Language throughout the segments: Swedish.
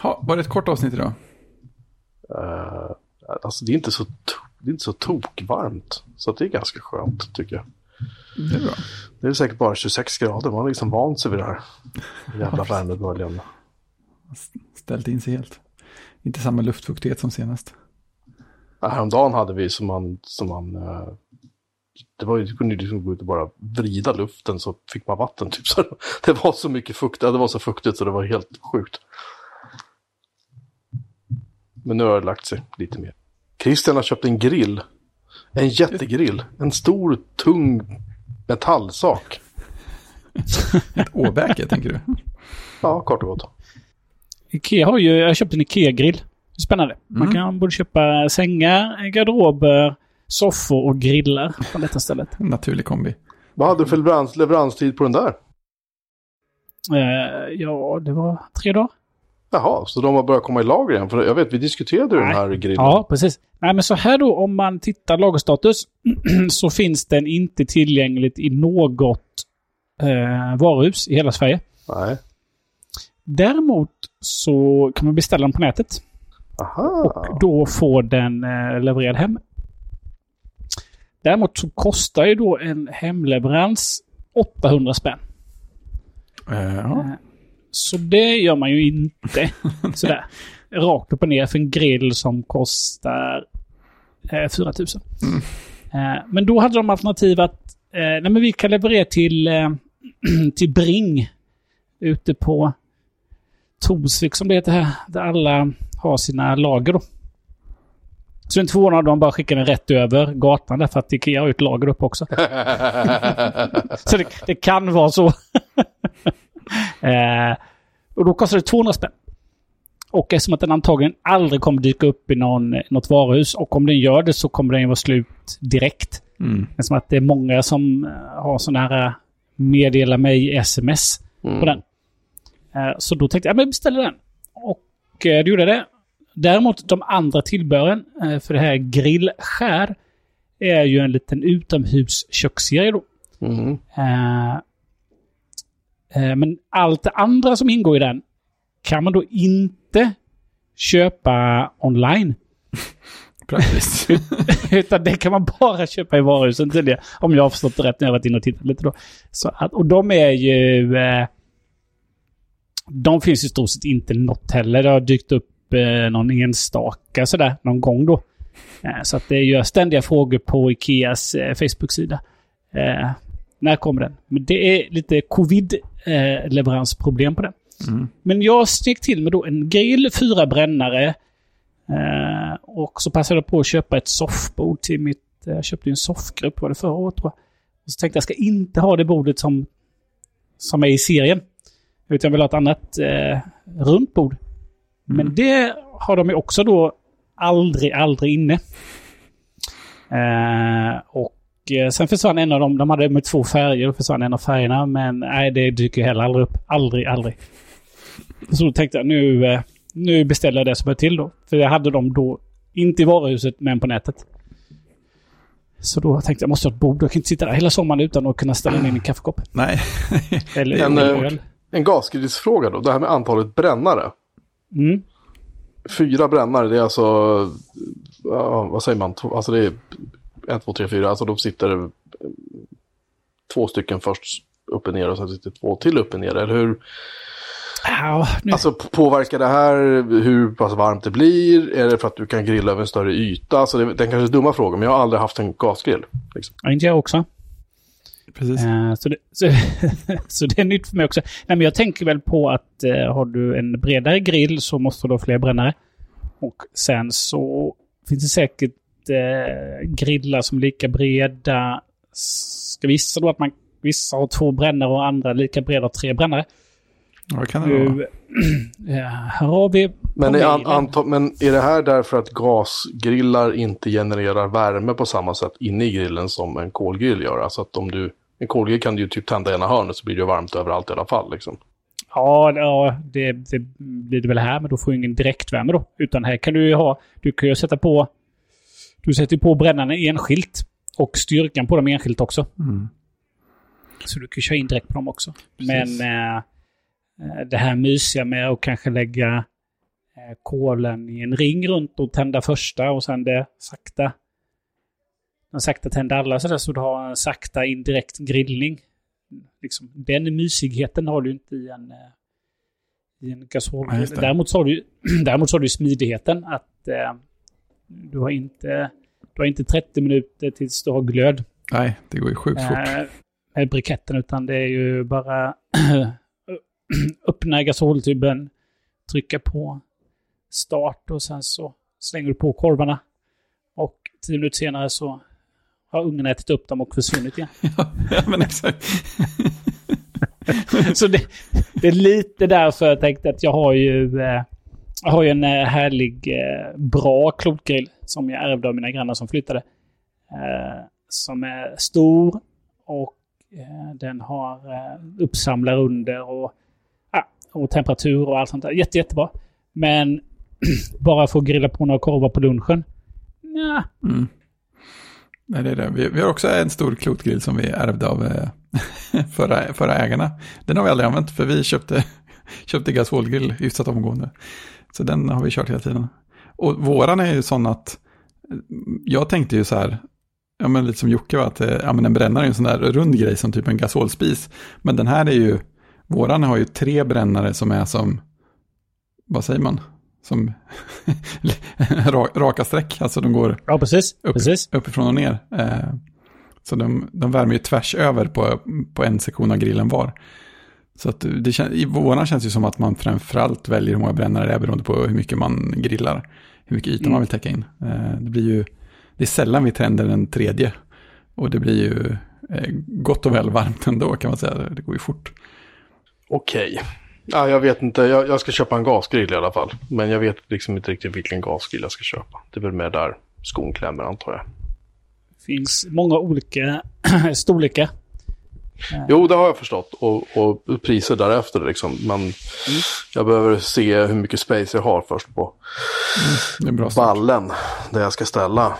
Ha, var det ett kort avsnitt idag? Uh, alltså det är inte så, det är inte så tokvarmt. Så det är ganska skönt tycker jag. Det är bra. Det är säkert bara 26 grader. Man har liksom vant sig vid det här. Jävla värmeböljan. Ställt in sig helt. Inte samma luftfuktighet som senast. Ja, häromdagen hade vi som man, som man uh, det var ju, kunde liksom gå ut och bara vrida luften så fick man vatten. Typ. Så det var så mycket fukt, det var så fuktigt så det var helt sjukt. Men nu har det lagt sig lite mer. Christian har köpt en grill. En jättegrill. En stor, tung metallsak. Ett åbäke, tänker du? Ja, kort och gott. Ikea har ju, jag har köpt en Ikea-grill. Spännande. Man Mm. kan både köpa sängar, garderober, soffor och grillar från detta stället. En naturlig kombi. Vad hade du för leverans, leveranstid på den där? Eh, ja, det var tre dagar. Jaha, så de har börjat komma i lager igen? För jag vet, vi diskuterade ju den här grillen. Ja, precis. Nej, men så här då, om man tittar lagerstatus så finns den inte tillgängligt i något eh, varuhus i hela Sverige. Nej. Däremot så kan man beställa den på nätet. Aha. Då får den eh, levererad hem. Däremot så kostar ju då en hemleverans 800 spänn. Eh, ja. Så det gör man ju inte sådär. Rakt upp och ner för en grill som kostar eh, 4000. Mm. Eh, men då hade de alternativ att eh, nej, men vi kan leverera till, eh, till Bring ute på Torsvik som det heter här. Där alla har sina lager då. Så inte förvånad om de bara skickar den rätt över gatan därför att Ikea har ju ett lager upp också. Så det, det kan vara så. eh, och då kostar det 200 spänn. Och eftersom att den antagligen aldrig kommer dyka upp i någon, något varuhus och om den gör det så kommer den ju vara slut direkt. Mm. Eftersom att det är många som eh, har sådana här eh, meddela mig sms Mm. på den. Eh, Så då tänkte jag, ja, men beställer den. Och eh, det gjorde jag det. Däremot de andra tillbehören eh, för det här grillskär är ju en liten utomhusköksserie då. Mm. Eh, Men allt det andra som ingår i den kan man då inte köpa online. Praktiskt. Utan det kan man bara köpa i varuhusen tydligen. Om jag har förstått det rätt när jag varit inne och tittat lite då. Så att, och de är ju... Eh, de finns i stort sett inte något heller. Det har dykt upp eh, någon enstaka sådär någon gång då. Eh, så att det är ju ständiga frågor på Ikeas eh, Facebook-sida. Eh, när kommer den? Men det är lite covid-leveransproblem på den. Mm. Men jag steg till med då en grill, fyra brännare. Eh, och så passade jag på att köpa ett soffbord till mitt... eh, Jag köpte ju en soffgrupp, var det förra året tror jag. Och så tänkte jag, jag ska inte ha det bordet som, som är i serien. Utan jag vill ha ett annat eh, runt bord. Men det har de ju också då aldrig, aldrig inne. Eh, och eh, sen försvann en av dem. De hade med två färger. Försvann en av färgerna. Men nej, det dyker heller aldrig upp. Aldrig, aldrig. Så då tänkte jag nu, eh, nu beställer jag det som är till då. För jag hade dem då inte i varuhuset men på nätet. Så då tänkte jag måste ha ett bord. Jag kan inte sitta där hela sommaren utan att kunna ställa in en kaffekopp. Nej. Eller En, eh, öl. En gasgrillsfråga då, det här med antalet brännare. Mm. Fyra brännare, det är alltså, ja, vad säger man, alltså det är ett, två, tre, fyra, alltså de sitter eh, två stycken först upp och ner och sen sitter två till upp och ner, eller hur? Ja, nu, Alltså påverkar det här hur pass varmt det blir? Är det för att du kan grilla över en större yta? Alltså det, den kanske är dumma frågor, men jag har aldrig haft en gasgrill. Liksom. ja, inte jag också. Precis. Eh, så, det, så, så det är nytt för mig också. Nej, men jag tänker väl på att eh, har du en bredare grill så måste du ha fler brännare. Och sen så finns det säkert eh, grillar som är lika breda. Ska vissa då att man vissa har två brännare och andra lika breda har tre brännare. Vad kan det vara? Här har vi Men, är, an, anta, men är det här därför att gasgrillar inte genererar värme på samma sätt inne i grillen som en kolgrill gör? Alltså att om du, en kolgrill kan du ju typ tända ena hörnet så blir det ju varmt överallt i alla fall. Liksom. Ja, ja det, det blir det väl här, men då får du ingen direktvärme då. Utan här kan du ju ha, du kan ju sätta på, du sätter på brännarna enskilt. Och styrkan på dem enskilt också. Mm. Så du kan köra in direkt på dem också. Precis. Men eh, eh, det här mysiga med att kanske lägga eh, kolen i en ring runt och tända första och sen det sakta. Den sakta tända alla sådär så du har en sakta indirekt grillning. Liksom, den mysigheten har du inte i en, eh, i en Ja, gasolgrill. det. däremot, så har du, däremot så har du smidigheten att eh, du, har inte, du har inte 30 minuter tills du har glöd Nej, det går ju sjukt fort. eh, med briketten utan det är ju bara öppna gasoltuben, trycka på start och sen så slänger du på korvarna. Och tio minuter senare så har ungen ätit upp dem och försvunnit igen. ja, men exakt. så det, det är lite därför jag tänkte att jag har ju, eh, jag har ju en eh, härlig, eh, bra klotgrill som jag ärvde av mina grannar som flyttade. Eh, som är stor och den har uppsamlar under och, och temperatur och allt sånt där. Jätte, jättebra. Men bara för att grilla på några korvar på lunchen? Nja, Mm. Nej, det är det. Vi, vi har också en stor klotgrill som vi ärvde av eh, förra, förra ägarna. Den har vi aldrig använt för vi köpte, köpte gasolgrill hyfsat omgående. Så den har vi kört hela tiden. Och våran är ju sån att jag tänkte ju så här, ja men lite som Jocke var, att eh, ja, men en brännare är en sån där rund grej som typ en gasolspis. Men den här är ju, våran har ju tre brännare som är som, vad säger man? Som ra- raka streck, alltså de går ja precis. Upp. precis. uppifrån och ner. Eh, så de, de värmer ju tvärs över på, på en sektion av grillen var. Så att det kän, i våran känns det ju som att man framförallt väljer hur många brännare det är beroende på hur mycket man grillar. Hur mycket yta Mm. man vill täcka in. Eh, det blir ju, det är sällan vi tänder en tredje. Och det blir ju eh, gott och väl varmt ändå kan man säga. Det går ju fort. Okej. Ja, jag vet inte, jag, jag ska köpa en gasgrill i alla fall. Men jag vet liksom inte riktigt vilken gasgrill jag ska köpa. Det är väl mer där skon klämmer antar jag. finns många olika storlekar. Jo, det har jag förstått. Och, och priser därefter liksom. Men jag behöver se hur mycket space jag har först på start. ballen. Där jag ska ställa.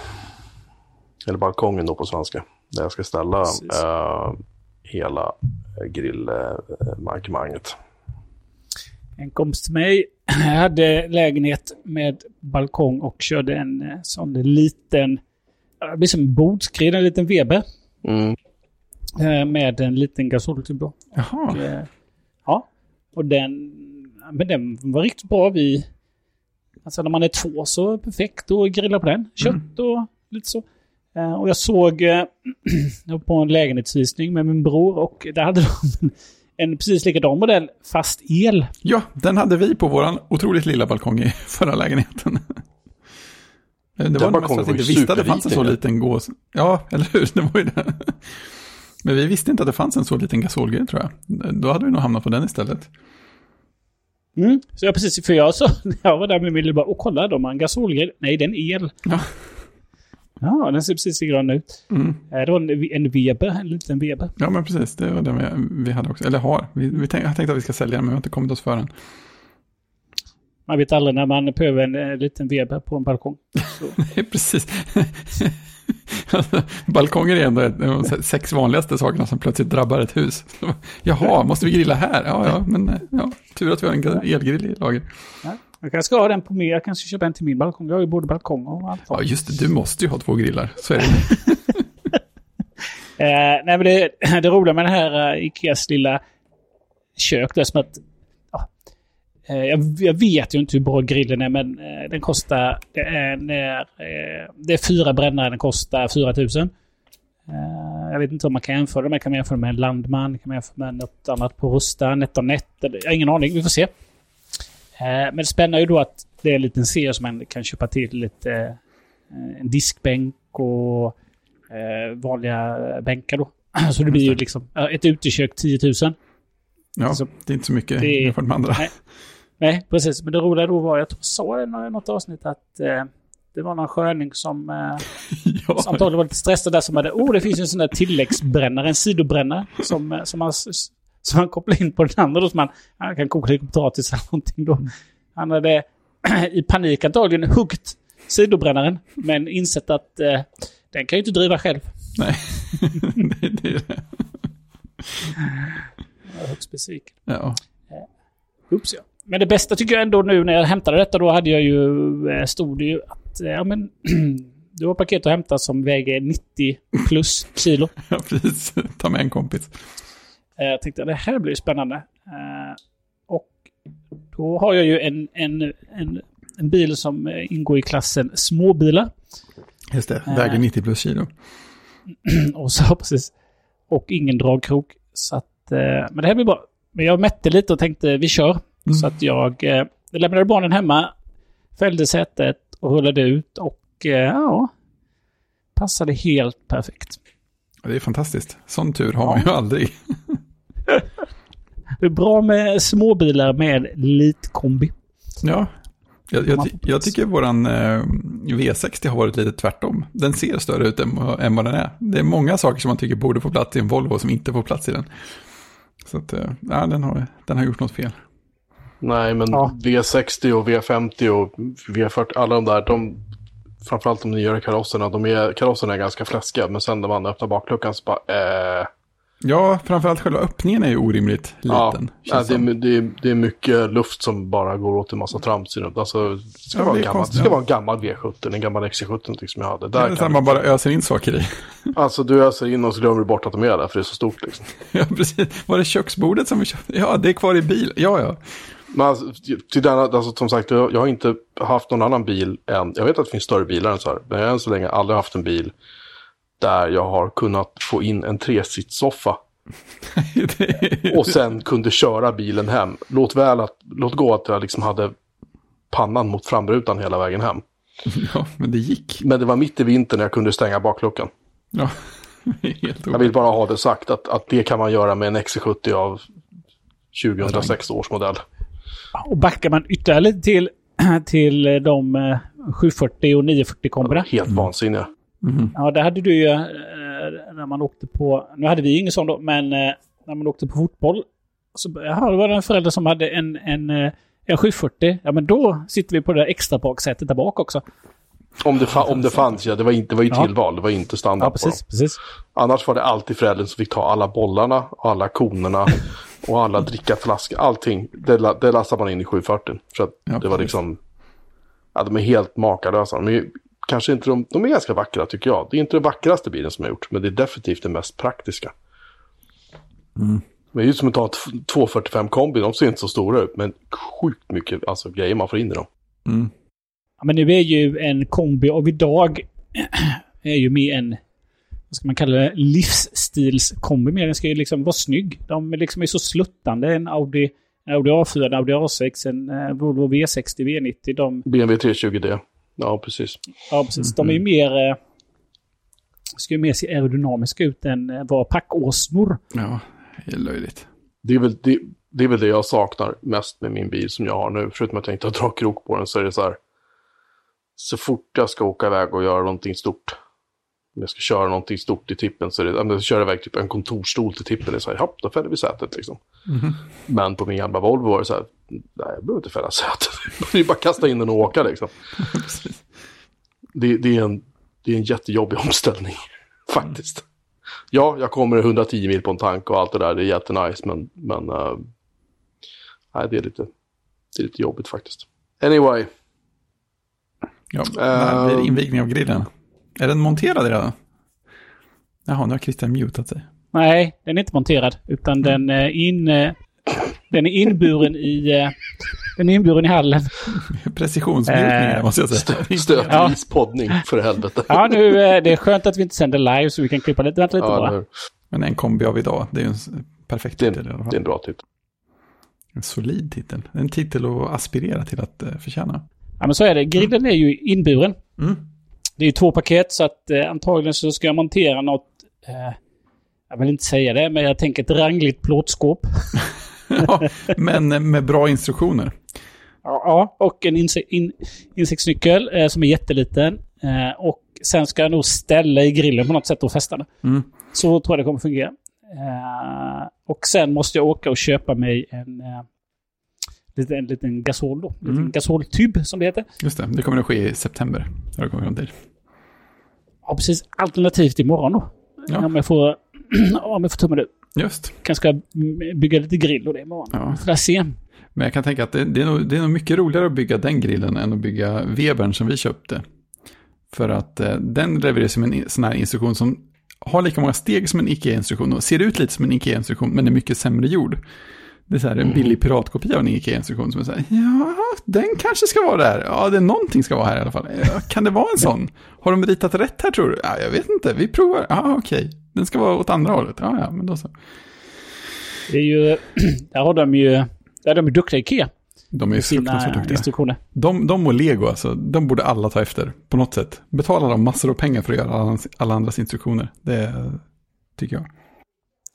Eller balkongen då på svenska. Där jag ska ställa eh, hela grillmarkemanget. En kompis till mig hade lägenhet med balkong och körde en eh, sån liten, det blir som en bordsgrill, en liten Weber. Mm. Eh, Med en liten gasoltub då. Jaha, Eh, Ja, och den, men den var riktigt bra. Vi, alltså när man är två så är det perfekt att grilla på den. Kött och lite så. Eh, Och jag såg jag var på en lägenhetsvisning med min bror och där hade de en, en precis likadan modell fast el. ja, den hade vi på våran otroligt lilla balkong i förra lägenheten. Det var nog mest att vi inte visste att det fanns en så liten gås. Ja, eller hur? Det var ju det. Men vi visste inte att det fanns en så liten gasolgrill tror jag. Då hade vi nog hamnat på den istället. Mm. Så jag precis, för jag, så, jag var där med min bara, och kolla, de har en gasolgrill. Nej, det är en el. Ja. Ja, den ser precis likadan ut. Mm. Eh, Det var en, en Weber, en liten Weber. Ja, men precis. Det var den vi, hade också. Eller har. Vi, vi tänk, jag tänkte att vi ska sälja den, men vi har inte kommit oss för den. Man vet aldrig när man behöver en, eh, liten Weber på en balkong. Så. Nej, precis. Balkonger är ändå de sex vanligaste sakerna som plötsligt drabbar ett hus. Jaha, måste vi grilla här? Ja, ja, men eh, ja, tur att vi har en elgrill i lager. Jag kanske ska ha den på min, jag kanske köpa en till min balkong. Jag har ju både balkong och allt. Ja, just det, du måste ju ha två grillar. Så är det. Eh, nej, men det, det roliga med det här uh, Ikeas lilla kök, det är som att... Eh, jag, jag vet ju inte hur bra grillen är, men eh, den kostar... Det är, eh, det är fyra brännare, den kostar 4 000. Eh, jag vet inte om man kan jämföra det, men kan man jämföra med en Landman, kan man jämföra med något annat på Rusta, NetOnNet. Jag har ingen aning, vi får se. Men det spänner ju då att det är en liten serie som man kan köpa till lite... En diskbänk och vanliga bänkar då. Så det blir ju liksom ett utekök 10 000. Ja, det är inte så mycket det- jämfört med andra. Nej. Nej, precis. Men det roliga då var, jag tror det i något avsnitt att eh, det var någon sköning som, eh, Ja, som antagligen var lite stressad där som hade, oh det finns en sån där tilläggsbrännare, en sidobrännare som, eh, som, man, s- som man kopplar in på den andra då, som man han kan koka lite potatis eller någonting då. Han hade i panik antagligen huggt sidobrännaren, men insett att eh, den kan ju inte driva själv. nej. det, det är det. Jag var högst besviken. Ja. Oops ja. Men det bästa tycker jag ändå nu när jag hämtade detta då hade jag ju, eh, stod det ju att, eh, ja men, du har paket att hämta som väger 90 plus kilo. Ja, precis. Ta med en kompis. Eh, Jag tänkte det här blir spännande. Och då har jag ju en, en, en, en bil som ingår i klassen småbilar. Just det, väger 90 plus kilo. Och så precis. Och ingen dragkrok. Så att, men det här blir bra. Men jag mätte lite och tänkte vi kör. Mm. Så att jag eh, lämnade barnen hemma, fällde sätet och rullade ut och eh, ja, passade helt perfekt. Det är fantastiskt. Sån tur har man ju aldrig. Det är bra med småbilar med litkombi. Ja, jag, jag, jag tycker våran eh, V60 har varit lite tvärtom. Den ser större ut än, vad- än vad den är. Det är många saker som man tycker borde få plats i en Volvo som inte får plats i den. Så att, eh, ja, den har, den har gjort något fel. Nej, men Ja. V60 och V50 och V40, alla de där, de, framförallt de nyare karosserna, de är, karosserna är ganska fläskiga, men sen när man öppnar bakluckan så bara, eh, Ja, framförallt själva öppningen är ju orimligt liten. ja det, är, det, är, det är mycket luft som bara går åt en massa trams i. Alltså, det ska, Ja, vara, det gammal, det konstigt, ska ja. vara en gammal V70, en gammal XC70 som jag hade. det är Där kan man bara öser in saker i. Alltså du öser in och så glömmer du bort att de är där, för det är så stort liksom. ja, precis. Var det köksbordet som vi köpte? Ja, det är kvar i bil. Ja, ja. Men alltså, till denna, alltså, som sagt, jag, jag har inte haft någon annan bil än, jag vet att det finns större bilar än så här, men jag har än så länge aldrig haft en bil där jag har kunnat få in en tresitssoffa och sen kunde köra bilen hem. Låt väl att, låt gå att jag liksom hade pannan mot framrutan hela vägen hem. ja, men det gick. Men det var mitt i vintern när jag kunde stänga bakluckan. Ja, helt Jag vill bara ha det sagt att, att det kan man göra med en XC70 av 2006 års modell. Och backar man ytterligare lite till, till de eh, 740 och 940 kombina. Helt vansinniga. Mhm. Ja, där hade du ju eh, när man åkte på... Nu hade vi ingen sån då, men eh, när man åkte på fotboll. Så, jaha, det var det en förälder som hade en, en, eh, en 740. Ja, men då sitter vi på det där extra baksätet där bak också. Om det, fa- om det fanns, ja. Det var, inte, det var ju Ja. tillval, det var inte standard Ja, på dem. precis. precis. Annars var det alltid föräldern som fick ta alla bollarna, och alla konerna och alla drickaflaskor. Allting, det, det lastade man in i 740. Så att Ja, det var precis. liksom, ja de är helt makalösa. De är, kanske inte de, de är ganska vackra tycker jag. Det är inte den vackraste bilen som jag gjort, men det är definitivt den mest praktiska. Mm. Men det är ju som att ta ett 245 kombi, de ser inte så stora ut, men sjukt mycket alltså, grejer man får in i dem. Mm. Ja, men nu är ju en kombi av idag är ju mer en, vad ska man kalla det, livsstilskombi. mer. Den ska ju liksom vara snygg. De är liksom är så sluttande. En Audi, en Audi A4, en Audi A6, en eh, Volvo V60, V90. De, BMW 320D. Ja, precis. ja, precis. De är ju mer... Eh, ska ju mer se aerodynamiska ut än eh, vara packåsnor. Ja, det är löjligt. Det är, väl, det, det är väl det jag saknar mest med min bil som jag har nu. Förutom att jag inte har dragkrok på den så är det så här. Så fort jag ska åka iväg och göra någonting stort. Om jag ska köra någonting stort i tippen så är det, om jag kör iväg typ en kontorsstol till tippen. Det är så här, hopp, då fäller vi sätet liksom. Men på min gamla Volvo var det så här, nej jag behöver inte fälla sätet. det är bara att kasta in den och åka liksom. Det, det, är en, det är en jättejobbig omställning faktiskt. Ja, jag kommer 110 mil på en tank och allt det där, det är jättenice, men, men eh, nej, det, är lite, det är lite jobbigt faktiskt. Anyway, Ja, när blir det Ehm. invigning av grillen? Är den monterad redan? Jaha, nu har Christian mutat sig. Nej, den är inte monterad. Utan den är in... eh, Den är inburen i... eh, Den är inburen i hallen. Precisionsmjukningar Eh, måste jag säga. stötvis poddning för helvete. Ja, nu, eh, det är skönt att vi inte sänder live så vi kan klippa lite. Vänta lite Ja, bara. Men en kombi av idag, det är ju en perfekt det, är titel fall. det är en bra titel. En solid titel. En titel att aspirera till att förtjäna. Ja, men så är det. Grillen är ju inburen. Mm. Det är ju två paket så att eh, antagligen så ska jag montera något... Eh, jag vill inte säga det, men jag tänker ett rangligt plåtskåp. ja, men med bra instruktioner. Ja, och en inse in insektsnyckel eh, som är jätteliten. Eh, och sen ska jag nog ställa i grillen på något sätt och fästa den. Mm. Så tror jag det kommer fungera. Eh, och sen måste jag åka och köpa mig en, en liten gasol då. En liten Mm. gasoltub som det heter. Just det, det kommer att ske i september. Det kommit fram till. Ja, precis. Alternativt imorgon då. Ja. Om jag får, om jag får tummen ut. Just. Kanske ska bygga lite grill och det imorgon. Ja. Får se. Men jag kan tänka att det, det, är nog, det är nog mycket roligare att bygga den grillen än att bygga Webern som vi köpte. För att eh, den levererar som en sån här instruktion som har lika många steg som en IKEA-instruktion och ser ut lite som en IKEA-instruktion men är mycket sämre gjord. Det är så här en billig piratkopia av en IKEA-instruktion som är så här, ja, den kanske ska vara där. Ja, det är någonting ska vara här i alla fall. Ja, kan det vara en sån? Har de ritat rätt här tror du? Ja, jag vet inte, vi provar. Ja, okej. Den ska vara åt andra hållet. Ja, ja, men då så. Det är ju... Där har de ju... Där är de ju duktiga Ikea. De är fruktansvärt duktiga. De, de och Lego, alltså, de borde alla ta efter på något sätt. Betala dem massor av pengar för att göra alla, alla andras instruktioner. Det tycker jag.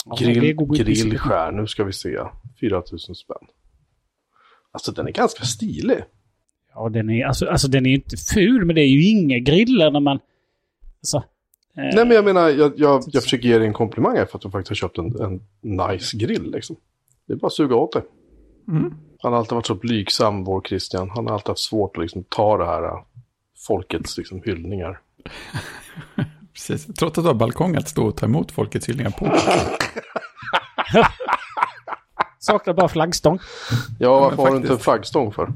Ja, Grill, grillskär, nu ska vi se. 4000 spänn. Alltså den är ganska stilig. Ja, den är, alltså, alltså den är ju inte ful, men det är ju inga griller när man... Alltså, eh, Nej men jag menar, jag, jag, jag försöker ge dig en komplimang här för att du faktiskt har köpt en, en nice grill liksom. Det är bara att suga åt det. Mm. Han har alltid varit så blygsam, vår Christian. Han har alltid haft svårt att liksom ta det här äh, folkets liksom, hyllningar. Precis. Trots att du har balkong att stå och ta emot folkets hyllningar på. Saknar bara flaggstång. Ja, varför men har du inte en flaggstång för?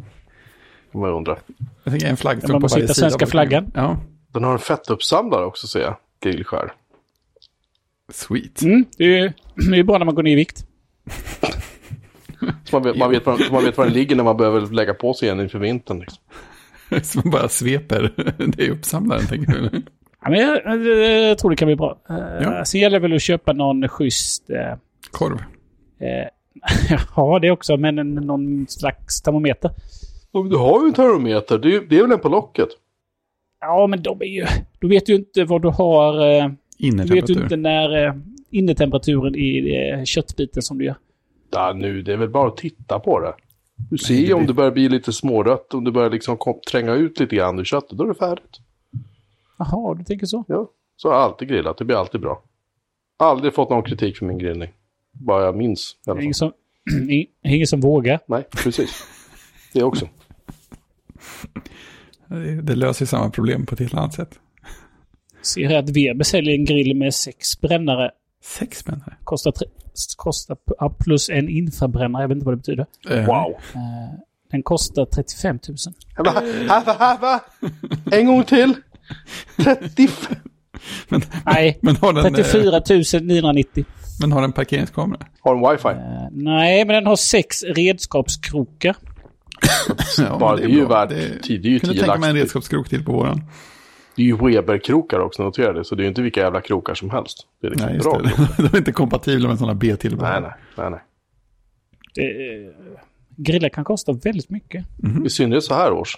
Om jag undrar. Jag tänker en Man flaggstång på måste varje sida. av svenska balkongen. flaggan. Ja, Den har en fettuppsamlare också ser jag. Grillskär. sweet. Mm, det är ju det är bra när man går ner i vikt. Så man vet, man, vet var, så man vet var den ligger när man behöver lägga på sig en inför vintern. Liksom. Som bara sveper. Det är uppsamlaren, tänker du? Ja, men jag, jag, jag tror det kan bli bra. Uh, Ja. Sen gäller det väl att köpa någon schysst... eh, Korv. eh, ja, det också, men en, någon slags termometer. Du har ju en termometer, det är, ju- det är väl en på locket? Ja, men de är ju... Du vet ju inte vad du har... eh, Du vet ju Innertemperatur. inte när uh, innetemperaturen i eh, köttbiten som du gör. Ja, nu, det är väl bara att titta på det. Du ser det ju om blir- det börjar bli lite smårött, om det börjar liksom kom, tränga ut lite grann ur köttet, då är det färdigt. Jaha, du tänker så? Ja, så har jag alltid grillat, det blir alltid bra. Aldrig fått någon kritik för min grillning. Bara jag minns i alla är ingen fall. som, ingen som vågar. Nej, precis. Det också. Det, det löser samma problem på ett helt annat sätt. Ser här att Weber säljer en grill med sex brännare. Sex spännande. Kostar, tre, kostar ja, plus en infrabrännare. Jag vet inte vad det betyder. Eh, Wow. Eh, den kostar 35 000. Va? Va? Va? Va? Va? En gång till. 35. Men, Nej, men, har den, eh, 34 990. men har den parkeringskamera? Har en wifi. Eh, nej, men den har sex redskapskrokar. Ja, Bara, men det är ju värt Det- tid. Det är ju kunde 10 tänka lax. mig en Det redskapskrok till på våran. är ju Weber-krokar också, notera det. Så det är ju inte vilka jävla krokar som helst. Det är liksom Nej, bra. det. De är inte kompatibla med sådana B-tillbehör. Nej, nej, nej, nej. Det, eh, grillar kan kosta väldigt mycket. I synnerhet så här års.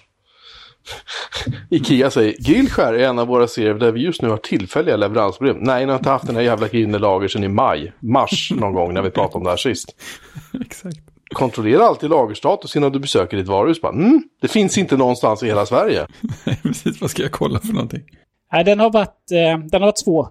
Ikea säger grillskär är en av våra serier där vi just nu har tillfälliga leveransproblem. Nej, ni har inte haft den här jävla grillen i lager sedan i maj. Mars någon gång när vi pratade om det här sist. Exakt. Kontrollera alltid lagerstatus innan du besöker ditt varuhus. Bara, mm, det finns inte någonstans i hela Sverige. Nej, Precis, vad ska jag kolla för någonting? Nej, den har varit, eh, den har varit svår.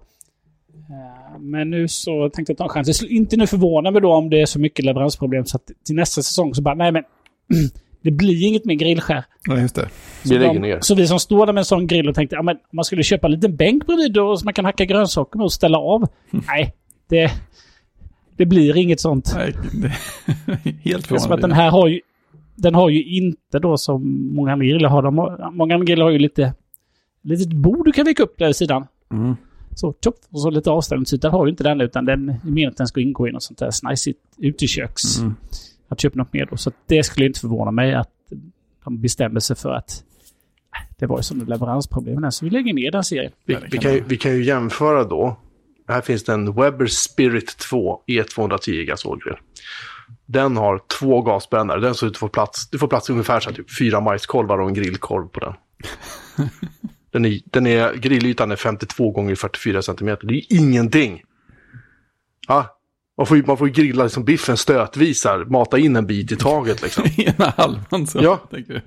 Eh, men nu så tänkte jag ta en chans. Jag skulle inte nu förvåna mig då om det är så mycket leveransproblem så att till nästa säsong så bara, nej men det blir inget mer grillskär. Nej, just det. Vi Så, lägger de, ner. så vi som står där med en sån grill och tänkte, ja men om man skulle köpa en liten bänk bredvid då så man kan hacka grönsaker med och ställa av. Nej, det, det blir inget sånt. Nej, det helt som att den förvånande. här har ju, den har ju inte då som många andra grillar har. De många andra grillar har ju lite litet bord du kan vika upp där i sidan. Mm. Så tjopp, och så lite avställningsyta har ju inte den utan den är meningen att den ska ingå i något sånt där snajsigt uteköks. Mm. Att köpa något mer då. Så det skulle inte förvåna mig att de bestämmer sig för att äh, det var ju sådana leveransproblem. här, Så vi lägger ner den serien. Vi, vi, kan ju, vi kan ju jämföra då. Här finns det en Weber Spirit 2 E210 gasolgrill. Den har två gasbrännare. Den ser ut att få plats. Du får plats ungefär så typ fyra majskolvar och en grillkorv på den. den, är, den är, grillytan är 52 gånger 44 centimeter. Det är ingenting. Ja, man, får ju, man får ju grilla liksom biffen stötvis här. Mata in en bit i taget liksom. Ena halvan så. Ja. tänker du.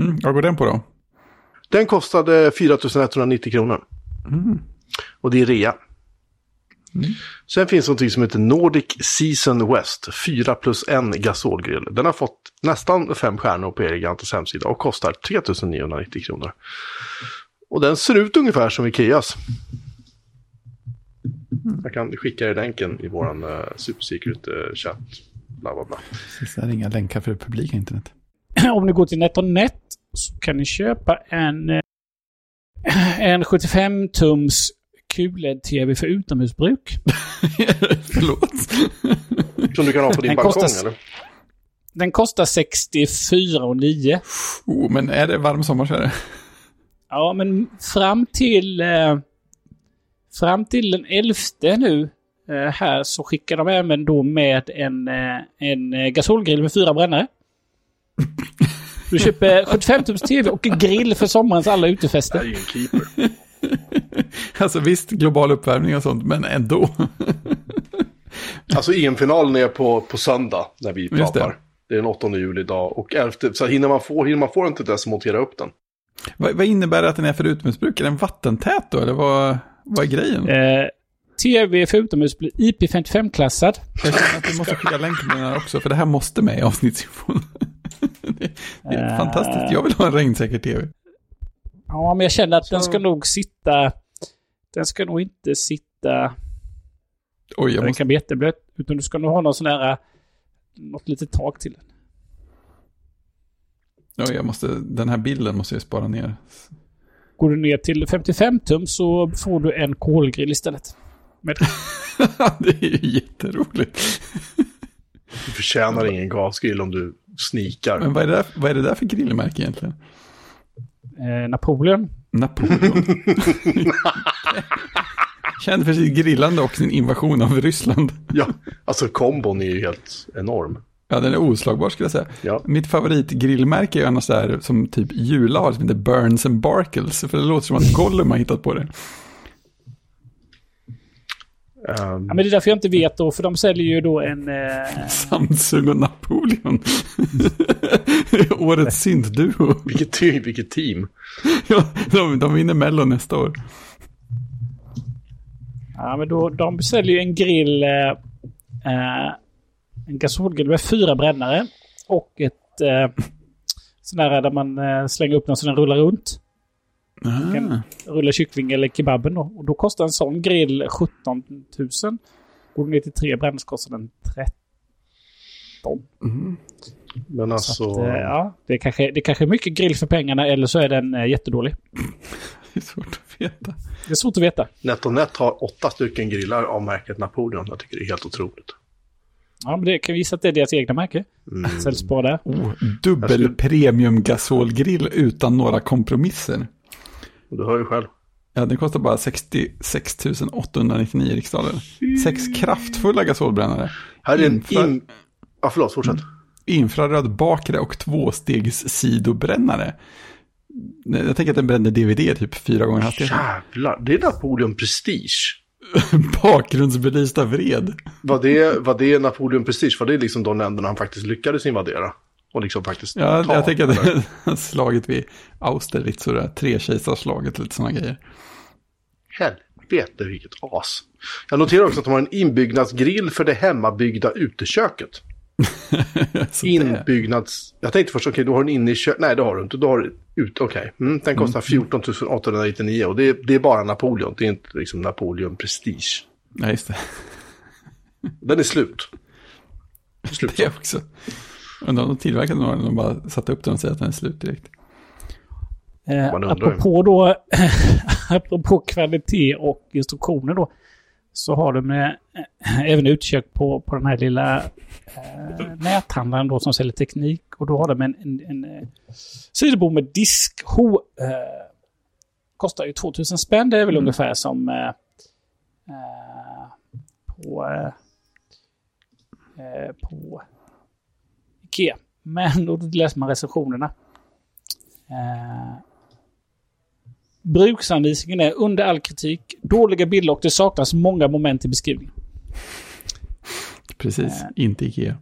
Mm, vad går den på då? Den kostade 4 190 kronor. Och det är rea. Sen finns någonting som heter Nordic Season West 4 plus 1 gasolgrill. Den har fått nästan fem stjärnor på Erigantas hemsida och kostar 3 990 kronor. Och den ser ut ungefär som Ikeas. Jag kan skicka er länken i vår uh, Super Secret uh, chatt. bla bla bla. Precis, det är inga länkar för det publika internet. Om ni går till NetOnNet så kan ni köpa en, eh, en 75-tums QLED-TV för utomhusbruk. Förlåt. Som du kan ha på din Den balkong kostar- eller? Den kostar 64,9. Oh, men är det varm sommar så är det. Ja, men fram till... Eh, fram till den 11 nu eh, här så skickar de även då med en, eh, en eh, gasolgrill med fyra brännare. Du köper 75 tums TV och en grill för sommarens alla Det är utefester. ju en keeper. Alltså visst, global uppvärmning och sånt, men ändå. Alltså EM-finalen är på, på söndag när vi pratar. det. Det. är den 8 juli idag. Och 11, så hinner man, få, hinner man få den till dess att montera upp den. vad, vad innebär det att den är för utomhusbruk? Är den vattentät då, eller vad, vad är grejen? Eh, TV för utomhus blir IP55-klassad. Jag känner att vi måste skicka länk till den här också, för det här måste med i avsnittsinfon. det, det är Eh. fantastiskt. Jag vill ha en regnsäker tv. Ja, men jag känner att den Så- ska nog sitta... Den ska nog inte sitta... Oj, jag Den måste... kan bli jätteblöt. Utan du ska nog ha någon sån här... Något litet tak till den. Oj, jag måste... Den här bilden måste jag spara ner. Går du ner till 55 tum så får du en kolgrill istället. Med, det är ju jätteroligt. Du förtjänar ingen gasgrill om du snikar. Men vad är det där, vad är det där för grillmärke egentligen? eh, Napoleon. Napoleon. Känd för sitt grillande och sin invasion av Ryssland. Ja, alltså kombon är ju helt enorm. Ja, den är oslagbar skulle jag säga. Ja. Mitt favoritgrillmärke är annars där som typ Jula har, som heter Burns and Barkles. För det låter som att Gollum har hittat på det. Ehm, Ja, men det är därför jag inte vet då, för de säljer ju då en... Eh, Samsung och Napoleon. Årets syntduo. vilket, ty- vilket team. Ja, de, de vinner Mello nästa år. ja, men då, de säljer ju en grill... Eh, eh, en gasolgrill med fyra brännare. Och ett... Eh, sån där där man eh, slänger upp den så den rullar runt. Ah. Rullar kyckling eller kebaben då. Och då kostar en sån grill 17 000. Går du ner till tre brännare så kostar den 13. Mm. Men Så alltså, att, eh, ja, det, är kanske, det är kanske är mycket grill för pengarna eller så är den eh, jättedålig. Det är svårt att veta. Det är svårt att veta. NetOnNet har åtta stycken grillar av märket Napoleon. Jag tycker det är helt otroligt. Ja, men det kan vi gissa att det är deras egna märke. Mm. Säljs bara där. Oh, dubbel premium gasolgrill utan några kompromisser. Du hör ju själv. Ja, den kostar bara 66 899 riksdaler. Sex kraftfulla gasolbrännare. Här är en Infra- in... Ja, förlåt, fortsätt. Infraröd bakre och tvåstegs sidobrännare. Jag tänker att den bränner DVD typ fyra gånger hastigheten. Jävlar, det är Napoleon Prestige. Bakgrundsbelysta vred. Var det, var det Napoleon Prestige? Var det liksom de länderna han faktiskt lyckades invadera? Och liksom faktiskt Ja, ta? jag tänker att det är slaget vid Austerlitz och det där trekejsarslaget och lite sådana grejer. Helvete vilket as. Jag noterar också att de har en inbyggnadsgrill för det hemmabyggda uteköket. Inbyggnads... Jag tänkte först, okej, du har den inne i köket. Nej, det har du inte. Du har den ut, okej. Mm, den kostar 14 899 och det, är- det är bara Napoleon. Det är inte liksom Napoleon Prestige. ja, just det. Den är slut. Slut. Det också. Undrar om de tillverkade några eller de bara satte upp den och säger att den är slut direkt. Eh, apropå då, apropå kvalitet och instruktioner då. Så har de eh, även utkök på, på den här lilla eh, näthandlaren då som säljer teknik. Och då har de en, en, en eh, sidobord med disk. Ho, eh, kostar ju 2000 spänn. Det är väl ungefär som eh, eh, på, eh, på Ikea. Men då läser man recensionerna. Eh, bruksanvisningen är under all kritik, dåliga bilder och det saknas många moment i beskrivningen. Precis, Äh. inte Ikea.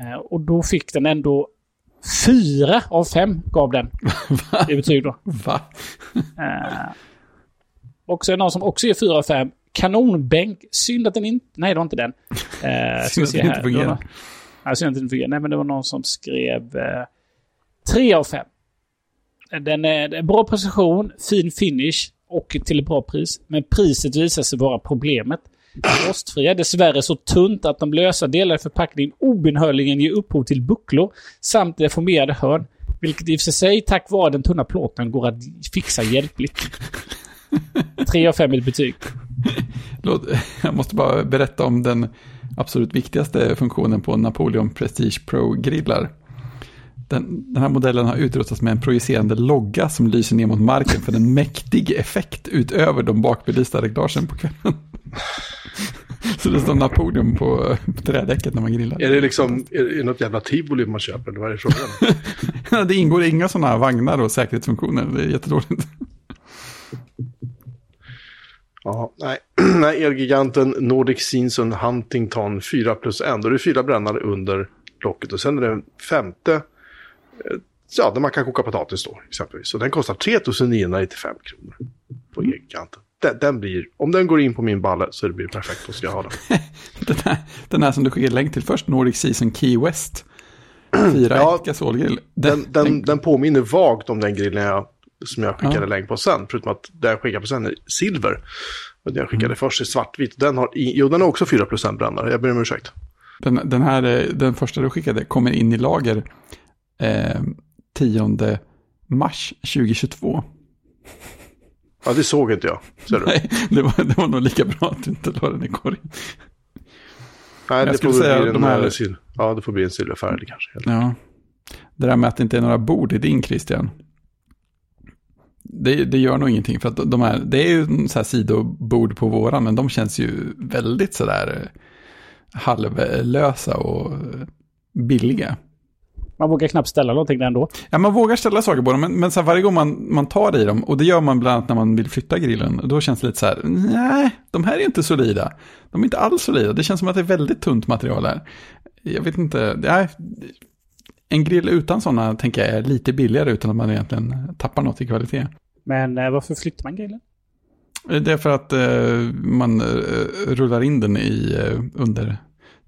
Eh, och då fick den ändå fyra av fem gav den i betyg då. Va? Eh, och så är det någon som också ger fyra av fem. Kanonbänk. Synd att den inte... Nej, det var inte den. Eh, Synd att den inte fungerar. Ja, synd att den inte fungerar. Nej, men det var någon som skrev eh, tre av fem. Den är, bra precision, fin finish och till ett bra pris. Men priset visar sig vara problemet. Rostfria, dessvärre så tunt att de lösa delar i förpackningen obönhörligen ger upphov till bucklor samt deformerade hörn. Vilket i och för sig tack vare den tunna plåten går att fixa hjälpligt. 3 av 5 i betyg. Jag måste bara berätta om den absolut viktigaste funktionen på Napoleon Prestige Pro-grillar. Den, den, här modellen har utrustats med en projicerande logga som lyser ner mot marken för en mäktig effekt utöver de bakbelysta reglagen på kvällen. Så det står Napoleon på, på trädäcket när man grillar. Är det liksom är det något jävla tivoli man köper? Vad är det frågan Det ingår inga sådana vagnar och säkerhetsfunktioner. Det är jättedåligt. Ja, nej. nej, Elgiganten Nordic Season Huntington 4 plus 1. Då är det fyra brännare under locket och sen är det en femte ja, där man kan koka potatis då exempelvis. Så den kostar 3995 kronor på. Elgiganten. Den, den blir, om den går in på min balle så det blir perfekt, då ska jag ha den. Den här, den här som du skickade länk till först, Nordic Season Key West. 4 Ja, gasolgrill. Den, den, den påminner vagt om den grillen jag, som jag skickade Ja. länk på sen. Förutom att det jag skickade på sen är silver. Och det jag skickade Mm. först är svartvit. Den har, jo, den har också 4 brännare. Jag ber om ursäkt. Den, den här, eh, den första du skickade kommer in i lager eh, 10 mars 2022. Ja, det såg inte jag. Ser du? Nej, det var, det var nog lika bra att du inte la den i korgen. Nej, det får, säga bli de här- eh, sil- ja, det får bli en silverfärg kanske. helt. Ja. Det där med att det inte är några bord i din Christian. Det, det gör nog ingenting för att de här, det är ju så här sidobord på våran, men de känns ju väldigt sådär eh, halvlösa och eh, billiga. Man vågar knappt ställa någonting där ändå. Ja, man vågar ställa saker på dem, men, men så varje gång man, man tar i dem, och det gör man bland annat när man vill flytta grillen, då känns det lite så här, nej, de här är inte solida. De är inte alls solida, det känns som att det är väldigt tunt material här. Jag vet inte, nej, en grill utan sådana tänker jag är lite billigare utan att man egentligen tappar något i kvalitet. Men eh, varför flyttar man grillen? Det är för att eh, man eh, rullar in den i eh, under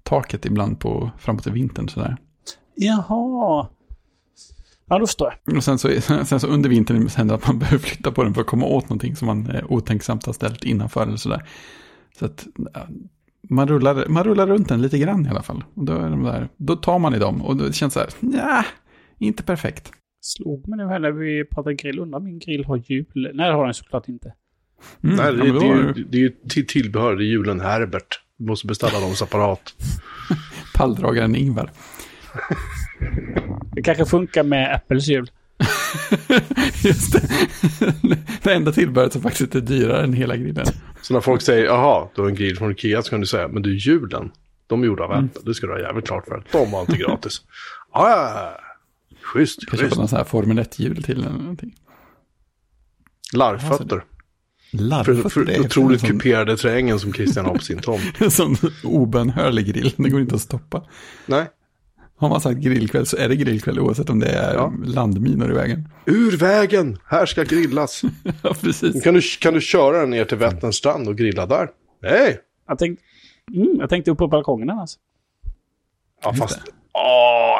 taket ibland på framåt i vintern sådär. Jaha. Ja, då förstår jag. Och sen så, sen så under vintern händer det att man behöver flytta på den för att komma åt någonting som man eh, otänksamt har ställt innanför eller sådär. Så att ja, man rullar, man rullar runt den lite grann i alla fall. Och då, är de där, då tar man i dem och det känns så här, ja, inte perfekt. Slog mig nu här när vi pratade grill. Undrar om min grill har hjul? Nej, det har den såklart inte. Mm, Nej, ja, det, men det, är ju, det är ju tillbehör, det är julen Herbert. Du måste beställa dem separat. Palldragaren Ingvar. Det kanske funkar med Apples hjul. Just det. det enda tillbehöret som faktiskt är dyrare än hela grillen. Så när folk säger, jaha, du har en grill från Ikea, så kan du säga, men du, julen, de är gjorda av Mm. Apple. Det ska du ha jävligt klart för. De var inte gratis. Ja, ja. Schysst, Kanske schysst. någon sån här Formel 1-hjul till eller någonting. Larvfötter. För, Larvfötter, för det är otroligt kuperade terrängen som Christian har på sin tomt. En sån obönhörlig grill, det går inte att stoppa. Nej, Har man sagt grillkväll så är det grillkväll oavsett om det är Ja. landminor i vägen. ur vägen, här ska grillas. Ja, precis. Kan du, kan du köra den ner till Vätterns strand och grilla där? Nej! Jag tänkte, mm, jag tänkte upp på balkongen alltså. Ja, Just fast... Åh, åh,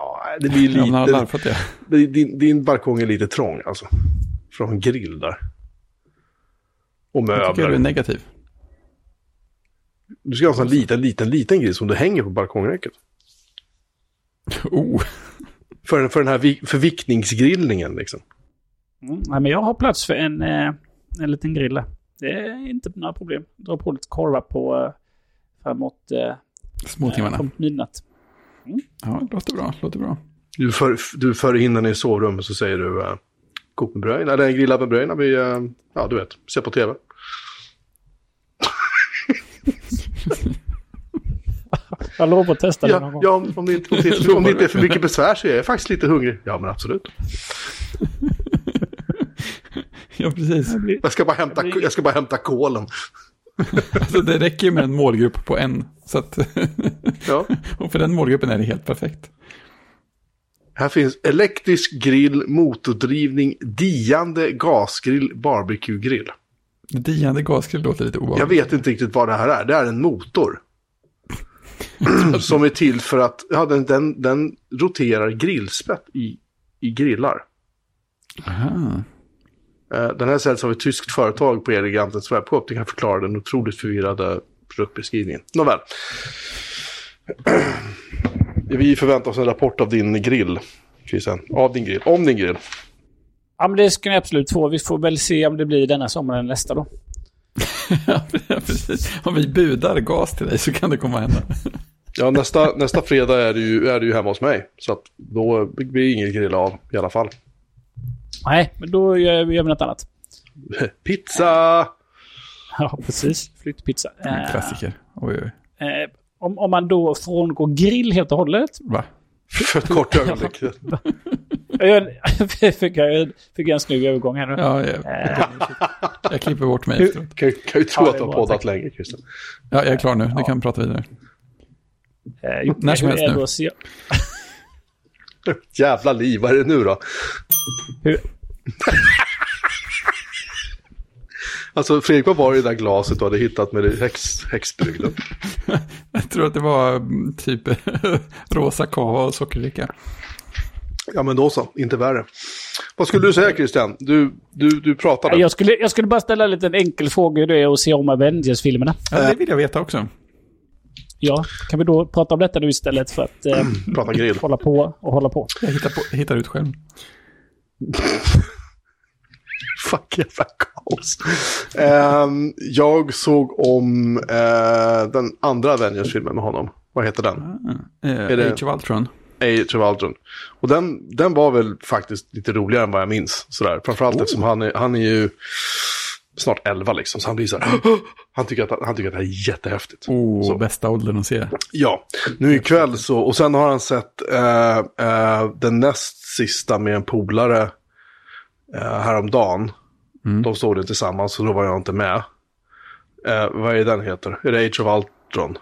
åh, det blir Ja, man har lite... det- Din, din balkong är lite trång alltså. Från grill där. Och Jag tycker du är möbler. negativ. Du ska ha en sån liten, liten, liten grill som du hänger på balkongräcket. Oh, För, för den här vi- förvickningsgrillningen liksom. Mm. Nej, men jag har plats för en, eh, en liten grill där. Det är inte några problem. Dra på lite korvar på eh, framåt, eh, småtimmarna. framåt midnatt. Ja, det låter bra, låter bra. Du för, du för in den i sovrummet så säger du uh, kok med bröd, eller grillad med bröd när vi, eh, ja du vet, ser på tv. Jag lovar att testa det någon Ja, gång. ja om, det inte, om, det, inte- om det inte är för mycket besvär så är jag faktiskt lite hungrig. Ja men absolut. Ja, precis. Jag ska bara hämta, jag ska bara hämta kolen. Alltså, det räcker ju med en målgrupp på en. Så att, Ja. och för den målgruppen är det helt perfekt. Här finns elektrisk grill, motordrivning, diande gasgrill, barbecue-grill. Diande gasgrill låter lite Jag obehagligt. vet inte riktigt vad det här är. Det är en motor. som är till för att, ja den, den, den roterar grillspett i, i grillar. Aha. Eh, Den här säljs av ett tyskt företag på Elgigantens webbshop. Det kan förklara den otroligt förvirrade produktbeskrivningen. Nåväl. Vi förväntar oss en rapport av din grill, Christian. Av din grill. Om din grill. Ja, men det ska ni absolut få. Vi får väl se om det blir denna sommaren eller nästa då. Ja, precis. Om vi budar gas till dig så kan det komma hända. Ja, nästa, nästa fredag är det, ju, är det ju hemma hos mig. Så att då blir det inget grill av i alla fall. Nej, men då gör vi gör vi något annat. Pizza! Ja, precis. Flyttpizza. Eh, Klassiker. Oj, oj. eh, om, om man då frångår grill helt och hållet. Va? För ett kort ögonblick. Jag fick jag fick jag en snygg övergång här nu. Ja, jag, jag klipper bort mig efteråt. Kan, kan ju tro Ja, att du har poddat länge, Christian. Ja, jag är klar nu. Du kan prata vidare. Eh, jo, När som helst nu. se- Jävla liv, vad är det nu då? Hur, Alltså Fredrik, vad var det i det där glaset du hade hittat med häx, häxbrygden? Jag tror att det var mm, typ rosa kava och sockerdricka. Ja men då så, inte värre. Vad skulle du säga Christian? Du, du, du pratade. jag, skulle, jag skulle bara ställa en liten enkel fråga hur det är att se om Avengers-filmerna. Ja, det vill jag veta också. Ja, kan vi då prata om detta nu istället för att eh, Prata grill. hålla på och hålla på? Jag hittar, på, hittar ut själv. Fuck jävla kaos. Ehm, jag såg om eh, den andra Avengers-filmen med honom. Vad heter den? Eh, Är det- Age of Ultron. Age of Ultron. Och den, den var väl faktiskt lite roligare än vad jag minns. Sådär. Framförallt eftersom han är, han är ju snart 11 liksom. Så han blir så här. Han tycker att, han tycker att det här är jättehäftigt. Oh, Så. bästa åldern att se. Ja, nu ikväll så, och sen har han sett eh, eh, den näst sista med en polare eh, häromdagen. Mm. De såg det tillsammans så då var jag inte med. Eh, vad är den heter? Är det Age of Ultron?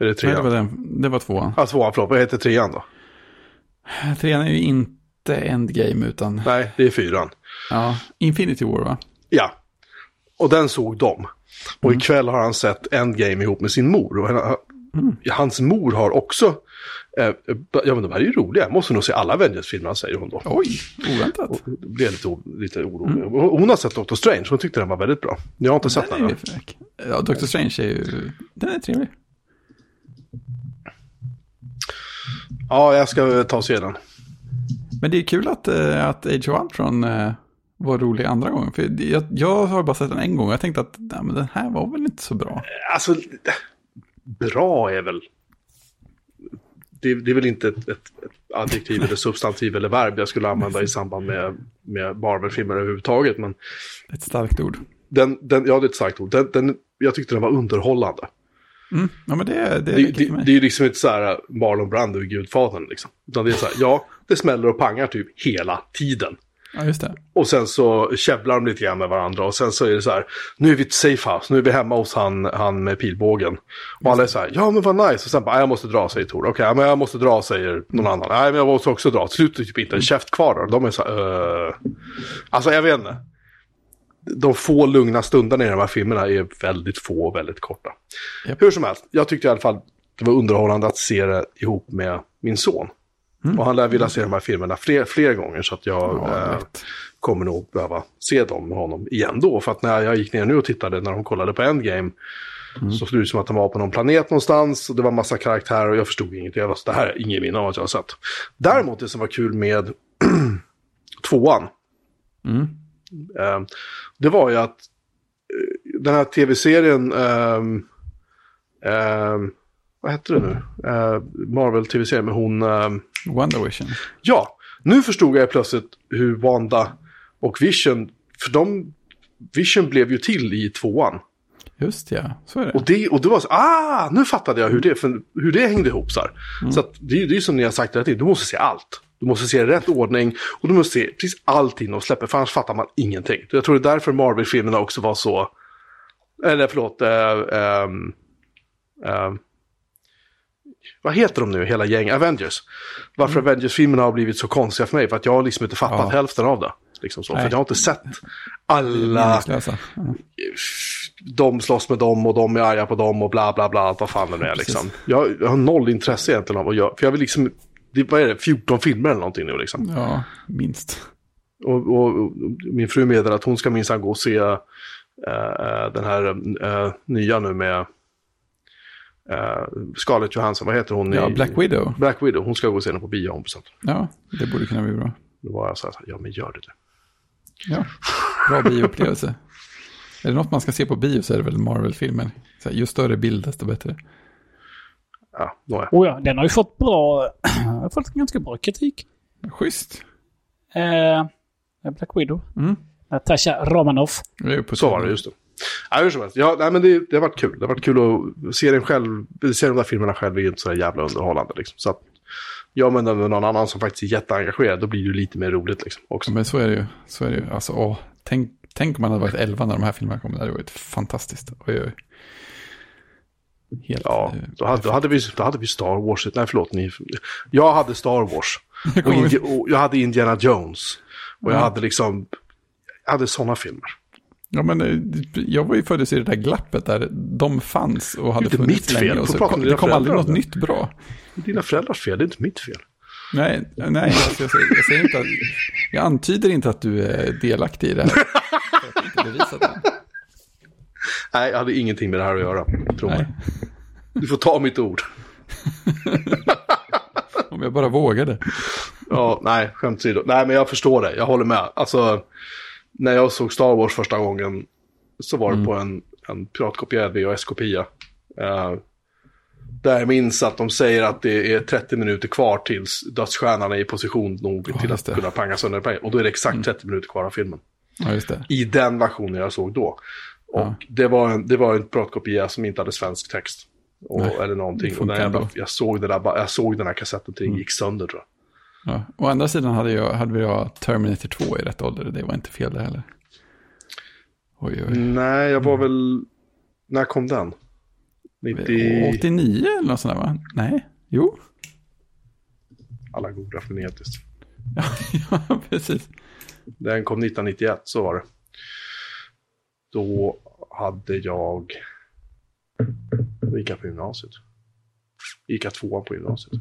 Är det Nej, trean? det, var den, det var tvåan. Ja, tvåan, förlåt. Vad heter trean då? Trean är ju inte Endgame utan Nej, det är fyran. ja, Infinity War va? Ja, och den såg de. Och ikväll har han sett Endgame ihop med sin mor. Och han- Hans mor har också, ja men de här är ju roliga, jag måste nog se alla Avengers-filmer, säger hon då. Oj, oväntat. Och blev jag lite, lite orolig. Hon hon har sett Doctor Strange, hon tyckte den var väldigt bra. Jag har inte sett Den den. ju fräck. Ja, Doctor Strange är ju, den är trevlig. Ja, jag ska ta och se den. Men det är kul att, eh, att Age of Ultron eh, var rolig andra gången. För jag, jag har bara sett den en gång och jag tänkte att nej, men den här var väl inte så bra. Alltså, bra är väl... Det, det är väl inte ett, ett, ett adjektiv eller substantiv eller verb jag skulle använda i samband med, med Marvel-filmer överhuvudtaget. Men Ett starkt ord. den, den, ja, det är ett starkt ord. Den, den, jag tyckte den var underhållande. Mm. Ja, men det, det är Det, det, det är ju liksom inte så här Marlon Brando i Gudfadern liksom. Utan det är så här, ja, det smäller och pangar typ hela tiden. Ja, just det. Och sen så käbblar de lite grann med varandra och sen så är det så här, nu är vi safe house, nu är vi hemma hos han, han med pilbågen. Och alla är så här, ja men vad nice. Och sen bara, "Nej, jag måste dra, säger Tor. Okej, men jag måste dra, säger någon annan. Nej, men jag måste också dra. Till slut är typ inte en käft kvar. då. De är så här, "Eh." Alltså jag vet inte. De få lugna stunderna i de här filmerna är väldigt få och väldigt korta. Japp. Hur som helst, jag tyckte i alla fall det var underhållande att se det ihop med min son. Och han lär vilja se de här filmerna fler, fler gånger så att jag Ja, eh, kommer nog behöva se dem med honom igen då. För att när jag gick ner nu och tittade när de kollade på Endgame så såg det ut som att de var på någon planet någonstans och det var massa karaktärer och jag förstod ingenting. Jag var så, det här är ingen minne av att jag har sett. Däremot det som var kul med tvåan, Mm. eh, det var ju att eh, den här tv-serien, ehm, ehm, vad hette det nu? Eh, Marvel-tv-serien med hon... Wonder Vision. Ja, nu förstod jag plötsligt hur Wanda och Vision, för de, Vision blev ju till i tvåan. Just ja, så är det. Och det, och det var så, ah, nu fattade jag hur det, för, hur det hängde ihop så här. Så att det, det är ju som ni har sagt hela tiden, du måste se allt. Du måste se rätt ordning och du måste se precis allting de släpper, för annars fattar man ingenting. Jag tror det är därför Marvel-filmerna också var så, eller förlåt, äh, ähm, ähm, vad heter de nu, hela gäng, Avengers. Varför Avengers-filmerna har blivit så konstiga för mig, för att jag har liksom inte fattat Ja. hälften av det. Liksom så, för Nej. jag har inte sett alla de slåss med dem och de är arga på dem och bla bla bla, allt vad fan det är liksom. Jag, jag har noll intresse egentligen av att göra, för jag vill liksom, det, vad är det, 14 filmer eller någonting nu liksom. ja, minst. Och, och, och min fru meddelar att hon ska minsann gå och se uh, den här uh, nya nu med uh, Scarlett Johansson, vad heter hon? Ja, i, Black Widow. Black Widow, hon ska gå och se den på bio, bestämt. Ja, det borde kunna bli bra. Då var jag så här, ja men gör det du. Ja, bra bioupplevelse. Är det något man ska se på bio så är det väl Marvel-filmer. Ju större bild desto bättre. Ja, nåja. Oh ja, den har ju fått bra... har fått ganska bra kritik. Schysst. Eh, Black Widow. Mm. Natasha Romanoff. Så var det, just det. Ja, hur som helst. Ja, nej, men det, det har varit kul. Det har varit kul att se, den själv, se de där filmerna själv är ju inte så jävla underhållande. Liksom. Så att, ja, men med någon annan som faktiskt är jätteengagerad, då blir det lite mer roligt liksom, också. Men så är det ju. Så är det ju. Alltså, åh, tänk, tänk om man hade varit 11 när de här filmerna kom. Det hade varit fantastiskt. Oj, oj. Helt, Ja, eh, då hade, då, hade vi, då hade vi Star Wars. Nej, förlåt. Ni, jag hade Star Wars. Och, Indi, och jag hade Indiana Jones. Och jag Ja. hade liksom... Jag hade sådana filmer. Ja, men eh, jag var ju född i det där glappet där de fanns och hade Det är inte funnits mitt fel. länge. Och så kom, det kom aldrig något nytt bra. Det är dina föräldrars fel, det är inte mitt fel. Nej, nej alltså jag, säger, jag säger inte att, jag antyder inte att du är delaktig i det här. Det. Nej, jag hade ingenting med det här att göra. Tro mig. Du får ta mitt ord. om jag bara vågade. Ja, nej, skämt åsido. Nej, men jag förstår det. Jag håller med. Alltså, när jag såg Star Wars första gången så var det på en, en piratkopierad VHS-kopia. Uh, där jag minns att de säger att det är 30 minuter kvar tills dödsstjärnan är i position nog Ja, till att det. kunna panga sönder pengar. Och då är det exakt 30 minuter kvar av filmen. Ja. I den versionen jag såg då. Och Ja. det, var en, det var en piratkopia som inte hade svensk text. Och, Nej, eller någonting. Och jävla, ändå. jag, såg det där, jag såg den här kassetten till Mm. gick sönder tror jag. Ja. Å andra sidan hade, jag, hade vi jag Terminator 2 i rätt ålder. Det var inte fel det heller. Oj, oj. Nej, jag var väl... När kom den? 90... 89 eller något sånt där va? Nej, jo. Alla googlar frenetiskt. Ja, ja, precis. Den kom 1991, så var det. Då hade jag... Då gick jag på gymnasiet. Gick jag tvåan på gymnasiet.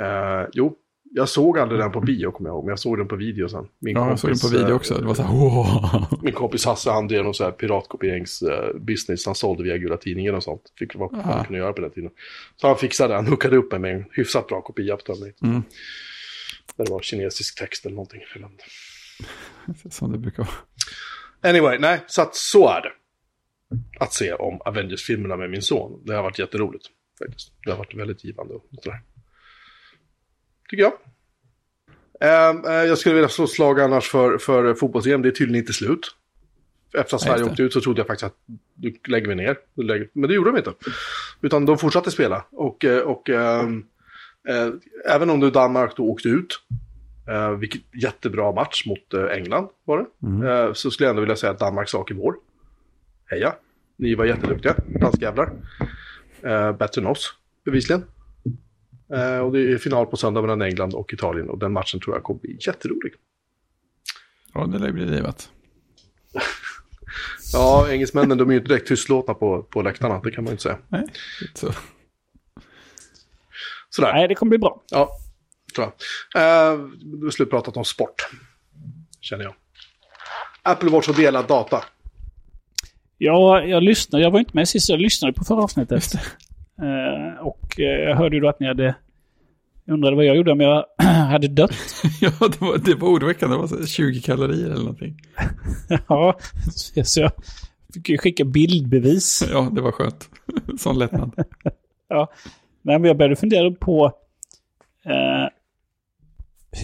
Eh, jo, jag såg aldrig den på bio, kommer jag ihåg. Men jag såg den på video sen. Min Ja, jag såg den på kompis, video eh, också. Det var så här, wow. Min kompis Hasse, han drev någon så här piratkopieringsbusiness. Han sålde via Gula Tidningen och sånt. Fick vad Aha. man kunde göra på den tiden. Så han fixade, han hookade upp mig med en hyfsat bra kopia på Terminator. Mm. Där det var kinesisk text eller någonting. Som det brukar vara. Anyway, nej, så att så är det. Att se om Avengers-filmerna med min son. Det har varit jätteroligt. Faktiskt. Det har varit väldigt givande och sådär. Tycker jag. Ehm, eh, jag skulle vilja slå slag annars för, för fotbolls-EM. Det är tydligen inte slut. Efter att Sverige åkte ut så trodde jag faktiskt att du lägger vi ner. Men det gjorde de inte. Utan de fortsatte spela. Och, eh, och ehm, eh, även om du Danmark då åkte ut. Eh, vilket jättebra match mot England var det. Mm. Eh, så skulle jag ändå vilja säga att Danmarks sak är vår. Heja! Ni var jätteduktiga, danskjävlar. Eh, bättre än oss, bevisligen. Eh, och det är final på söndag mellan England och Italien. Och den matchen tror jag kommer bli jätterolig. Ja, det lär bli livat. Ja, engelsmännen de är ju inte direkt tystlåtna på, på läktarna, det kan man ju inte säga. Nej, så. Sådär, Nej, det kommer bli bra. ja, tror jag. Eh, då har slut pratat om sport, känner jag. Apple Watch och delad data. Ja, jag lyssnade. Jag var inte med sist. Jag lyssnade på förra avsnittet. Eh, och eh, jag hörde ju då att ni hade... Jag undrade vad jag gjorde om jag hade dött. Ja, det var, det var oroväckande. Det var så 20 kalorier eller någonting. ja, så- jag fick ju skicka bildbevis. Ja, det var skönt. Sån lättnad. Nej, men jag började fundera på eh,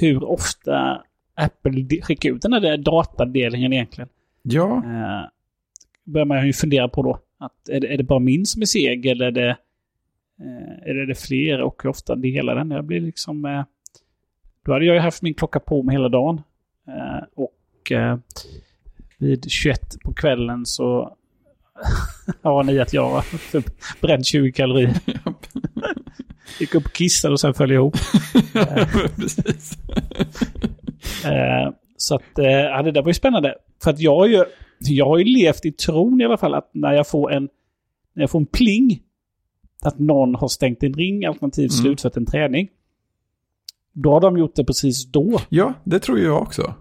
hur ofta Apple skickar ut den här datadelningen egentligen. Ja, Eh, börjar man ju fundera på då. Att är, det, är det bara min som är seg eller är det, eller är det fler och hur ofta delar den? Jag blir liksom... Eh, då hade jag ju haft min klocka på mig hela dagen. Eh, och eh, vid 21 på kvällen så har ni att jag har bränt 20 kalorier. Gick upp och kissade och sen föll ihop. precis. Eh, så att, eh, ja, det där var ju spännande. För att jag har ju, jag har ju levt i tron i alla fall att när jag får en, när jag får en pling, att någon har stängt en ring alternativt Mm. slutfört en träning, då har de gjort det precis då. Ja, det tror jag också.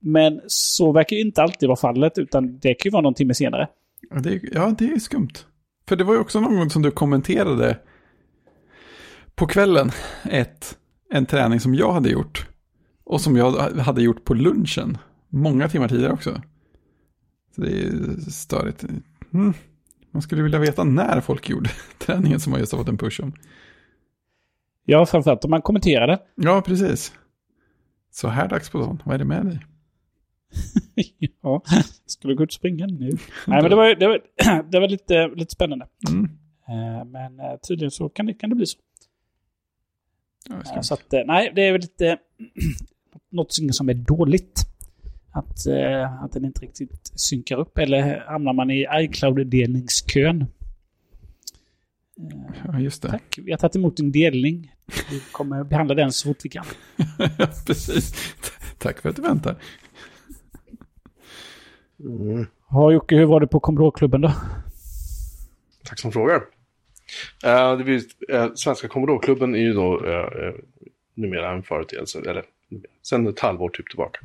Men så verkar ju inte alltid vara fallet, utan det kan ju vara någon timme senare. Ja, det, ja, det är skumt. För det var ju också någon gång som du kommenterade på kvällen ett, en träning som jag hade gjort. Och som jag hade gjort på lunchen. Många timmar tidigare också. Så det är störigt. Mm. Man skulle vilja veta när folk gjorde träningen som man just har fått en push om. Ja, framförallt om man kommenterade. Ja, precis. Så här dags på dagen, vad är det med dig? ja, skulle gå ut och springa nu. Nej, men det var, det var, det var lite, lite spännande. Mm. Eh, Men eh, tydligen så kan det, kan det bli så. Ja, Eh. Så att, nej, det är väl lite något som är dåligt. Att, eh, att den inte riktigt synkar upp. Eller hamnar man i iCloud-delningskön. ja, just det. Tack, vi har tagit emot din delning. Vi kommer behandla den så fort vi kan. ja, precis. Tack för att du väntar. Mm. Ja, Jocke, hur var det på Commodore-klubben då? Tack som frågar. Uh, det vill, eh, Svenska Commodore-klubben är ju då uh, uh, numera en företeelse, eller sen ett halvår typ tillbaka.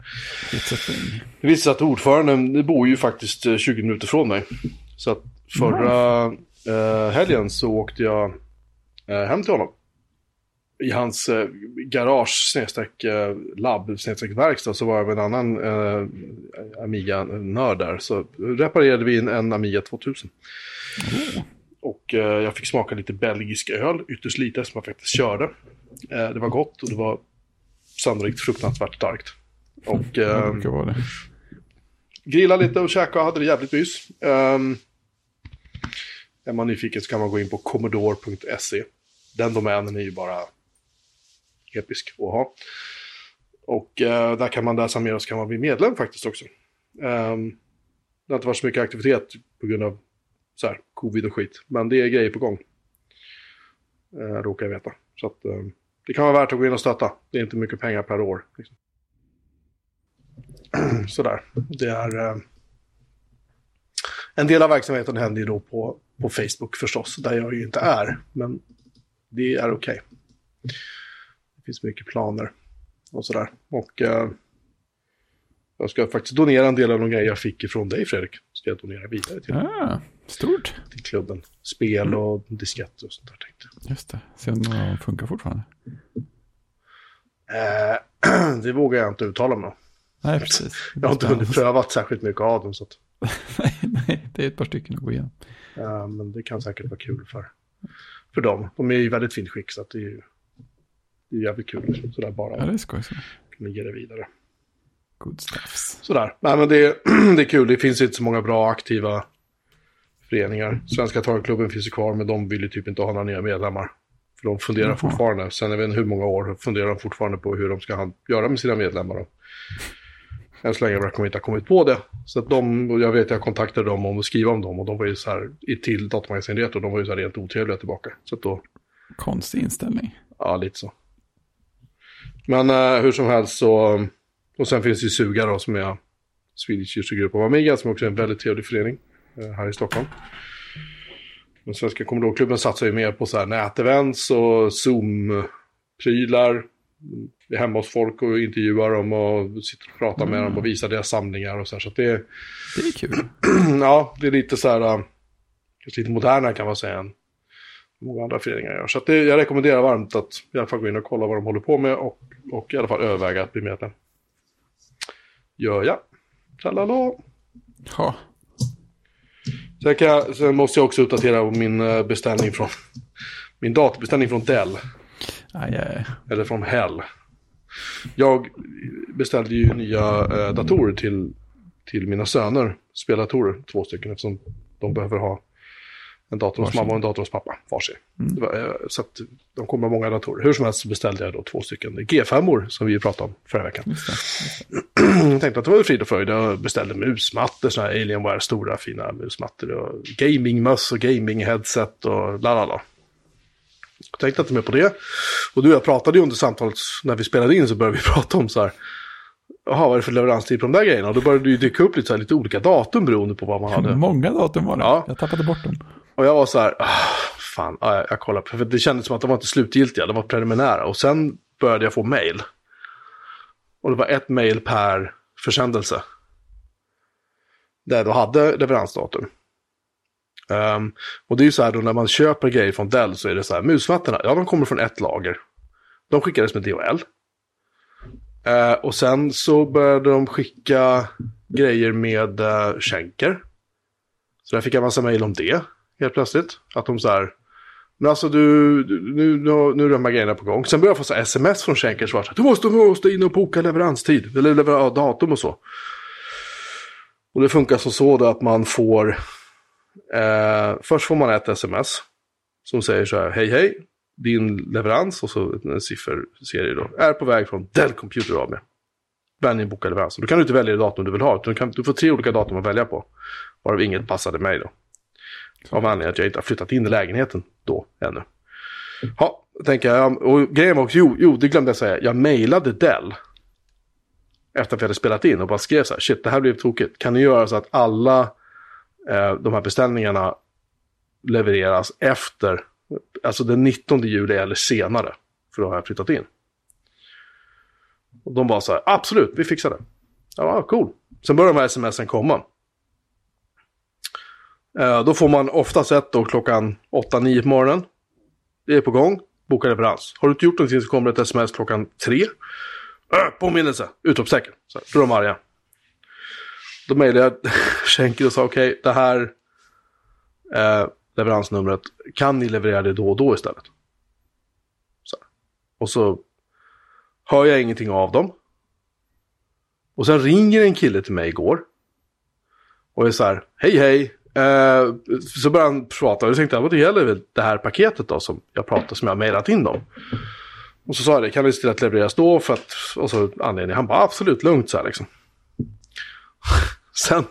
Det visar sig att ordföranden bor ju faktiskt eh, 20 minuter från mig. Så att förra eh, helgen så åkte jag eh, hem till honom. I hans eh, garage, snedstreck eh, labb, snedstreck verkstad så var jag med en annan eh, Amiga-nörd där. Så reparerade vi en, en Amiga 2000. Och eh, jag fick smaka lite belgisk öl, ytterst lite, som jag faktiskt körde. Eh, det var gott och det var sannolikt fruktansvärt starkt. Och, eh, det. grilla lite och käka och hade det jävligt mys. Um, är man nyfiken så kan man gå in på commodore.se. Den domänen är ju bara episk att ha. Och eh, där kan man läsa mer och så kan man bli medlem faktiskt också. Ehm, det har inte varit så mycket aktivitet på grund av så här, covid och skit. Men det är grejer på gång. Uh, råkar jag veta. Så att, eh, det kan vara värt att gå in och stötta. Det är inte mycket pengar per år. Liksom. Sådär. Det är... Eh, en del av verksamheten händer ju då på, på Facebook förstås, där jag ju inte är. Men det är okej. Det finns mycket planer och sådär. Och eh, jag ska faktiskt donera en del av de grejer jag fick ifrån dig Fredrik. Ska jag donera vidare till, Ah, stort. till klubben. Spel och disketter och sånt där tänkte jag. Just det. Se om de funkar fortfarande. Eh, det vågar jag inte uttala mig om. Nej, precis. Jag har inte hunnit prövat särskilt mycket av dem. Så att, nej, nej, det är ett par stycken att gå igenom. eh, men det kan säkert vara kul för, för dem. De är i väldigt fint skick så att det är ju det är jävligt kul. Sådär bara Ja, det är skoj. så. kunna ge det vidare. Good stuffs. Sådär. Nej, men det, det är kul. Det finns inte så många bra aktiva föreningar. Svenska Torgklubben finns ju kvar, men de vill ju typ inte ha några nya medlemmar. För de funderar Jaha. fortfarande, sen jag vet inte hur många år, funderar de fortfarande på hur de ska göra med sina medlemmar. Då. Än så länge verkar de inte ha kommit på det. Så att de, jag vet jag kontaktade dem om att skriva om dem och de var ju så här, i till datamagasin Retro, de var ju så här rent otrevliga tillbaka. Så att då, Konstig inställning. ja lite så. Men eh, hur som helst så, och sen finns det ju Suga då som är Swedish User Group of Amiga som också är en väldigt trevlig förening här i Stockholm. Den svenska Commodore-klubben satsar ju mer på så här nätevents och Zoom-prylar. Vi är hemma hos folk och intervjuar dem och sitter och pratar med dem och visar deras samlingar och så här. Så att det, Det är kul. ja, det är lite så här, äh, kanske lite modernare kan man säga än många andra föreningar gör. Så det, jag rekommenderar varmt att i alla fall gå in och kolla vad de håller på med och, och i alla fall överväga att bli medlem. Gör jag. Tralala. Ja, Sen, kan jag, sen måste jag också uppdatera min eh, beställning från min datorbeställning från Dell. aj, aj. Eller från Hell. Jag beställde ju nya eh, datorer till, till mina söner. Speldatorer, två stycken, eftersom de behöver ha en dator hos Varsin. mamma och en dator hos pappa, varsin. Var, eh, så att de kommer många datorer. Hur som helst så beställde jag då två stycken G5-or som vi pratade om förra veckan. Just det. Just det. Jag tänkte att det var ju frid och fröjd. Jag beställde musmattor, sådana här Alienware, stora fina musmattor. Och gamingmöss och gaming-headset och la la la. Jag tänkte inte mer på det. Och du och jag pratade ju under samtalet, när vi spelade in så började vi prata om så här. Jaha, vad är det för leveranstid på de där grejerna? Och då började det ju dyka upp lite, så här, lite olika datum beroende på vad man hade. Många datum var det. Ja. Jag tappade bort dem. Och jag var så här, ah, fan, ja, jag, jag kollar för det kändes som att de var inte slutgiltiga, de var preliminära. Och sen började jag få mail. Och det var ett mail per försändelse. Där du hade leveransdatum. Um, och det är ju så här då när man köper grejer från Dell så är det så här, musmattorna, ja de kommer från ett lager. De skickades med DHL. Eh, och sen så började de skicka grejer med eh, Schenker. Så där fick jag massa mejl om det helt plötsligt. Att de så här, men alltså du, nu, nu, nu är de här grejerna på gång. Sen började jag få så sms från Schenker så var du måste, du måste in och boka leveranstid, eller lever, datum och så. Och det funkar så så då att man får, eh, först får man ett sms som säger så här, hej hej, din leverans och så en sifferserie då, är på väg från Dell Computer AB. Vänligen boka leverans. Då kan du inte välja det datum du vill ha, du, kan, du får tre olika datum att välja på. Varav inget passade mig då. Av anledning att jag inte har flyttat in i lägenheten då ännu. Ja, tänker jag. Och grejen var också, jo, jo, det glömde jag säga. Jag mejlade Dell. Efter att vi hade spelat in och bara skrev så här, shit, det här blev tokigt. Kan ni göra så att alla eh, de här beställningarna levereras efter, alltså den 19 juli eller senare. För då har jag flyttat in. Och de bara så här, absolut, vi fixar det. Ja, cool. Sen börjar de här smsen komma. Eh, då får man oftast ett då klockan 8-9 på morgonen. Det är på gång, boka leverans. Har du inte gjort någonting så kommer det ett sms klockan 3. Äh, eh, påminnelse, utropstecken. Så här, då är de arga. Då mejlade jag Schenker och sa okej, okay, det här eh, leveransnumret, kan ni leverera det då och då istället? Så. Och så hör jag ingenting av dem. Och sen ringer en kille till mig igår. Och är så här, hej hej, Eh, så börjar han prata och jag tänkte, vad det gäller väl det här paketet då som jag pratade, som jag mejlat in dem. Och så sa jag det, kan vi se till att levereras då för att, och så anledning, han bara absolut lugnt så här liksom. sen,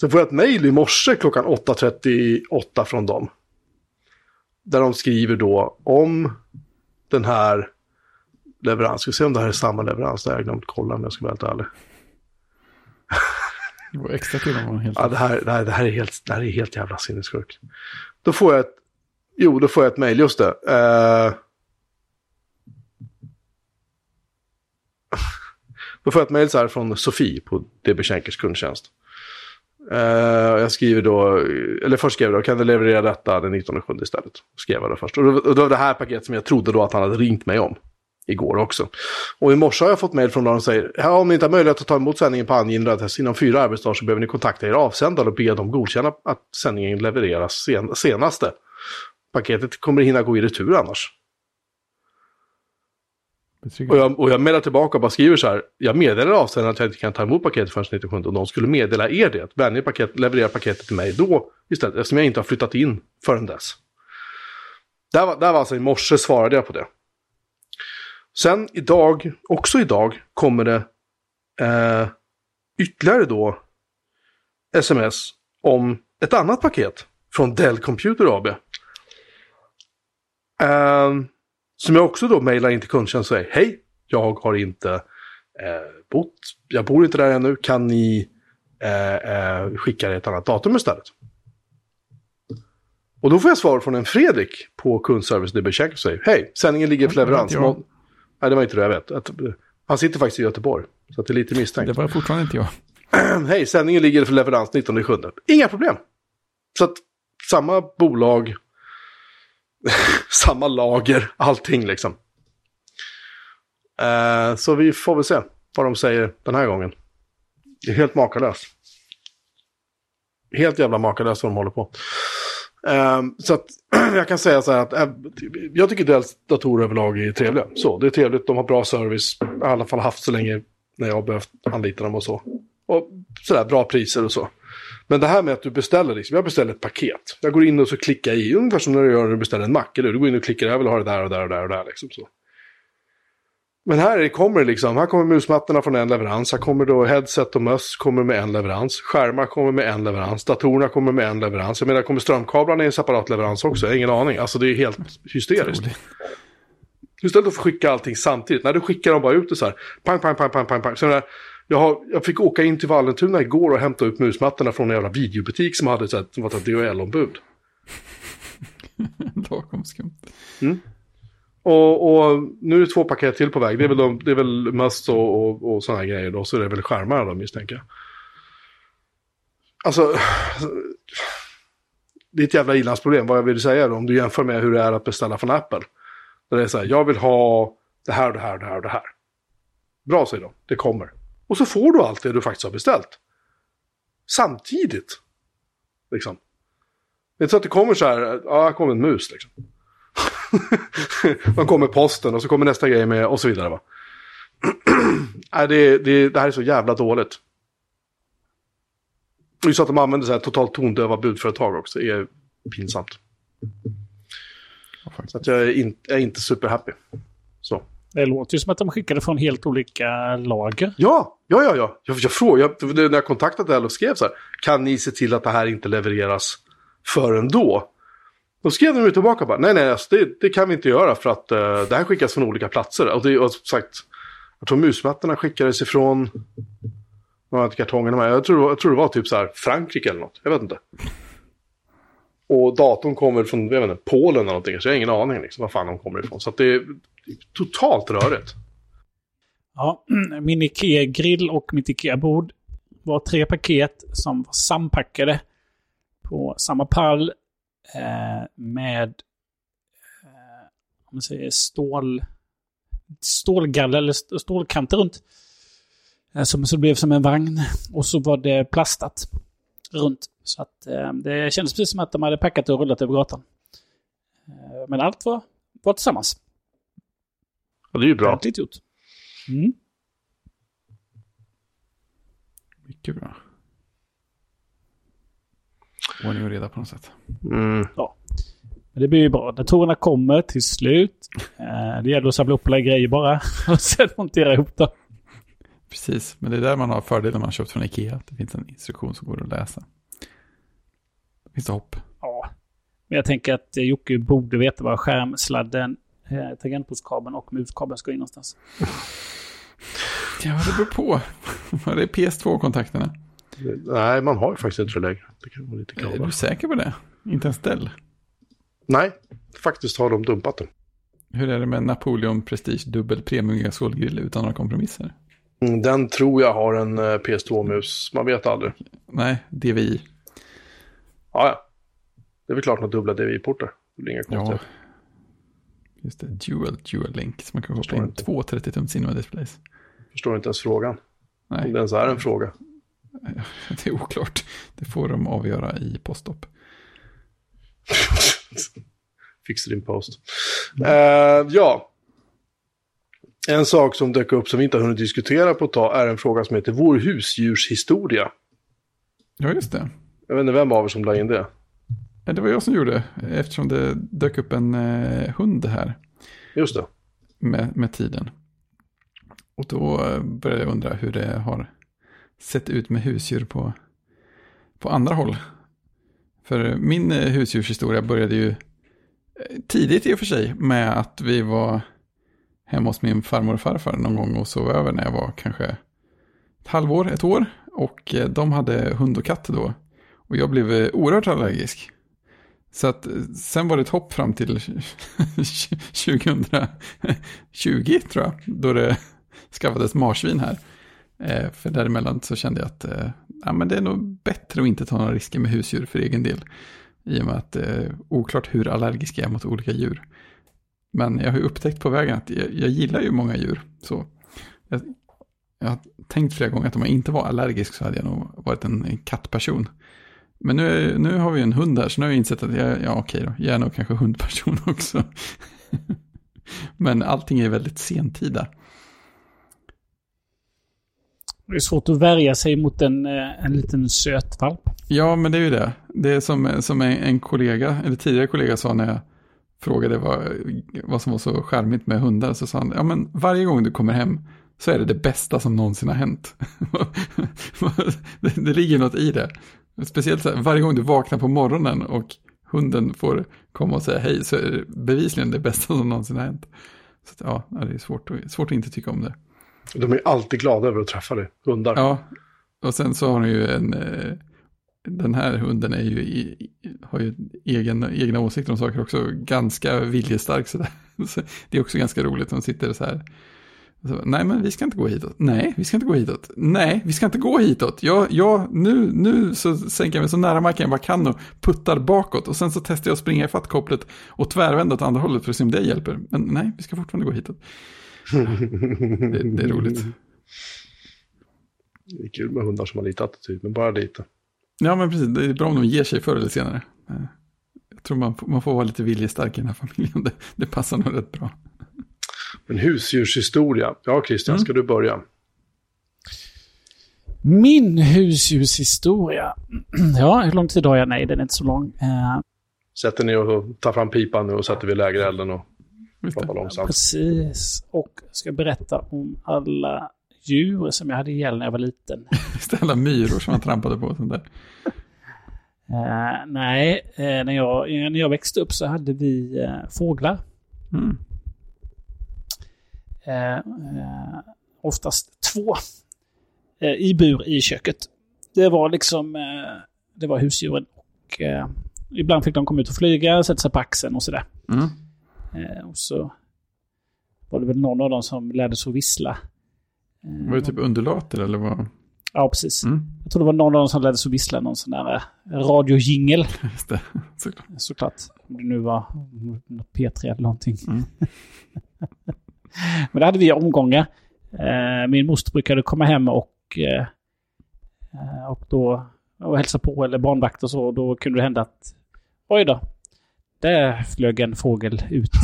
sen får jag ett mejl i morse klockan 8.38 från dem. Där de skriver då om den här leveransen. Ska se om det här är samma leverans, det har jag glömt kolla om jag ska vara helt ärlig. Det var extra kul om man helt... Ja, det här, det, här, det, här är helt, det här är helt jävla sinnessjukt. Då får jag ett... Jo, då får jag ett mejl, just det. Uh... då får jag ett mejl så här från Sofie på DB Schenkers kundtjänst. Uh, jag skriver då, eller först skrev jag då, kan du leverera detta den 19 7 istället? Skrev jag då först. Och det och det var det här paketet som jag trodde då att han hade ringt mig om igår också. Och i morse har jag fått mejl från någon som säger, ja, om ni inte har möjlighet att ta emot sändningen på angiven adress inom fyra arbetsdagar så behöver ni kontakta er avsändare och be dem godkänna att sändningen levereras sen senaste. Paketet kommer hinna gå i retur annars. Och jag, och jag mejlar tillbaka och bara skriver så här, jag meddelar avsändaren att jag inte kan ta emot paketet förrän 97 och de skulle meddela er det. Vänligen paket, leverera paketet till mig då istället, eftersom jag inte har flyttat in förrän dess. Där var, där var alltså i morse svarade jag på det. Sen idag, också idag, kommer det eh, ytterligare då sms om ett annat paket från Dell Computer AB. Eh, som jag också då mejlar in till kundtjänst och säger hej, jag har inte eh, bott, jag bor inte där ännu, kan ni eh, eh skicka det ett annat datum istället? Och då får jag svar från en Fredrik på kundservice DB Check och säger hej, sändningen ligger för leverans. Nej, det var inte det jag vet. Att, han sitter faktiskt i Göteborg. Så det är lite misstänkt. Det var fortfarande inte jag. Hej, sändningen ligger för leverans 19.7. Inga problem. Så att samma bolag, samma lager, allting liksom. Eh, så vi får väl se vad de säger den här gången. Det är helt makalöst. Helt jävla makalöst vad de håller på. Eh, så att jag kan säga så här att eh, jag tycker dels datorer överlag är trevliga. Så, det är trevligt, de har bra service. I alla fall haft så länge när jag har behövt anlita dem och så. Och sådär, bra priser och så. Men det här med att du beställer, liksom, jag beställer ett paket. Jag går in och så klickar i, ungefär som när du gör när du beställer en mack. Eller du går in och klickar, jag vill ha det där och där och där och där. Liksom, så. Men här kommer liksom, här kommer musmattorna från en leverans, här kommer då headset och möss kommer med en leverans, skärmar kommer med en leverans, datorerna kommer med en leverans. Jag menar, kommer strömkablarna i en separat leverans också? Jag har ingen aning. Alltså det är helt hysteriskt. Istället för att skicka allting samtidigt, när du skickar dem bara ut det så här, pang, pang, pang, pang, pang, pang. Så där, jag, har, jag fick åka in till Vallentuna igår och hämta upp musmattorna från en jävla videobutik som hade här, som var ett DHL-ombud. Lagom skumt. Mm. Och, och nu är det två paket till på väg. Det är väl, de, det är väl must och, och, och sådana grejer då. Så är det väl skärmarna då misstänker jag. Alltså, det är ett jävla ilandsproblem. Vad jag vill säga då, om du jämför med hur det är att beställa från Apple. Där det är så här, jag vill ha det här, det här, det här och det här. Bra säger de, det kommer. Och så får du allt det du faktiskt har beställt. Samtidigt. Liksom. Det är inte så att det kommer så här, ja, här kommer en mus liksom. Man kommer posten och så kommer nästa grej med och så vidare va. Nej, det, det, det här är så jävla dåligt. Det är så att de använder så här totalt tondöva budföretag också. Det är pinsamt. Så att jag är, in, jag är inte superhappy. Det låter ju som att de skickade från helt olika lager. Ja, ja, ja. ja. Jag, jag frågade, jag, när jag kontaktade Dell och skrev så här, kan ni se till att det här inte levereras förrän då? Då skrev de tillbaka bara, nej, nej, alltså, det, det, kan vi inte göra för att uh, det här skickas från olika platser. Och, det, och som sagt, jag tror musmattorna skickades ifrån, jag har inte kartongerna med, jag tror, jag tror det var typ så här Frankrike eller något, jag vet inte. Och datorn kommer från jag vet inte, Polen eller någonting, så jag har ingen aning liksom, var fan de kommer ifrån. Så att det är totalt rörigt. Ja, min Ikea-grill och mitt Ikea-bord var tre paket som var sampackade på samma pall eh, med eh, om man säger stål, stålgaller eller stålkanter runt. Eh, som så det blev som en vagn. Och så var det plastat runt. Så att eh, det kändes precis som att de hade packat och rullat över gatan. Eh, men allt var, var tillsammans. Ja, det är ju bra. Ordentligt gjort. Mm. Mycket bra. Ordning och reda på något sätt. Mm. Ja. Men det blir ju bra. Datorerna kommer till slut. Eh, det gäller att samla upp alla grejer bara. Och sen montera ihop dem. Precis, men det är där man har fördelen man har köpt från Ikea. Det finns en instruktion som går att läsa. Det finns det hopp. Ja. Men jag tänker att Jocke borde veta var skärmsladden, eh, tangentbordskabeln och muskabeln ska in någonstans. Ja, det beror på. Var det PS2-kontakterna? Nej, man har ju faktiskt ett förlägg. Det kan vara lite Är du säker på det? Inte ens Dell? Nej, faktiskt har de dumpat den. Hur är det med Napoleon Prestige dubbel premium gasolgrill utan några kompromisser? Mm, Den tror jag har en eh, PS2-mus. Man vet aldrig. Nej, DVI. Ja, ja. Det är väl klart några dubbla DVI-portar. Det blir inga Ja. konstigheter. Just det, Dual Dual Link. Så man kan koppla in två 30-tums cinema displays. Förstår inte ens frågan. Om Nej, det ens är en fråga. det är oklart. Det får de avgöra i postop. Fix din post. Eh, ja. En sak som dök upp som vi inte har hunnit diskutera på ett tag är en fråga som heter Vår husdjurshistoria. Ja, just det. Jag vet inte vem av er som la in det. Det var jag som gjorde, eftersom det dök upp en eh, hund här Just det. med, med tiden. Och då eh, började jag undra hur det har sett ut med husdjur på, på andra håll. För min eh, husdjurshistoria började ju eh, tidigt i och för sig med att vi var hemma hos min farmor och farfar någon gång och sov över när jag var kanske ett halvår, ett år. Och eh, de hade hund och katt då. Och jag blev eh, oerhört allergisk. Så att eh, sen var det ett hopp fram till 2020 tror jag. Då det skaffades marsvin här. För däremellan så kände jag att ja, men det är nog bättre att inte ta några risker med husdjur för egen del. I och med att eh, oklart hur allergisk jag är mot olika djur. Men jag har ju upptäckt på vägen att jag, jag gillar ju många djur. Så jag, jag har tänkt flera gånger att om jag inte var allergisk så hade jag nog varit en, en kattperson. Men nu, nu har vi en hund här så nu har jag insett att jag, ja okej då, jag är nog kanske hundperson också. Men allting är väldigt sentida. Det är svårt att värja sig mot en, eh, en liten söt valp. Ja, men det är ju det. Det är som, som en, en kollega, eller tidigare kollega sa när jag frågade vad, vad som var så charmigt med hundar. Så sa han, ja men varje gång du kommer hem så är det det bästa som någonsin har hänt. det, det ligger något i det. Speciellt så här, varje gång du vaknar på morgonen och hunden får komma och säga hej så är det bevisligen det bästa som någonsin har hänt. Så att, ja, det är svårt, svårt att inte tycka om det. De är alltid glada över att träffa dig, hundar. Ja, och sen så har hon ju en, eh, den här hunden är ju, i, har ju egen, egna åsikter om saker också, ganska viljestark sådär. Så det är också ganska roligt, de sitter så här. Så, nej, men vi ska inte gå hitåt. Nej, vi ska inte gå hitåt. Nej, vi ska inte gå hitåt. Ja, ja nu, nu så sänker jag mig så nära marken jag bara kan och puttar bakåt. Och sen så testar jag att springa ifatt kopplet och tvärvända åt andra hållet för att se om det hjälper. Men nej, vi ska fortfarande gå hitåt. Det, det är roligt. Det är kul med hundar som har lite attityd, men bara lite. Ja, men precis. Det är bra om de ger sig förr eller senare. Eh, Jag tror man, får- man får vara lite viljestark i den här familjen. Det, det passar nog rätt bra. En husdjurshistoria. Ja, Christian, Mm. ska du börja? Min husdjurshistoria. Ja, hur lång tid har jag? Nej, den är inte så lång. Eh, Sätter ni och tar fram pipan nu och sätter vid lägerelden och pratar långsamt. precis. Och ska berätta om alla djur som jag hade ihjäl när jag var liten. Alla myror som man trampade på. och Sånt där. Eh, nej, eh, när, jag, när jag växte upp så hade vi eh, fåglar. Mm. Oftast två. I bur i köket. Det var liksom det var husdjuren. Och, ibland fick de komma ut och flyga, sätta sig på axeln och sådär. Mm. Och så var det väl någon av dem som lärde sig att vissla. Var det typ undulater eller vad? Ja, precis. Mm. Jag tror det var någon av dem som lärde sig vissla någon sån där eh, radiojingel. Just det, såklart. Såklart. Om det nu var något P3 eller någonting. Mm. Men det hade vi omgångar. Eh, min moster brukade komma hem och, eh, och då och hälsa på eller barnvakt och så. Och då kunde det hända att oj då, där flög en fågel ut.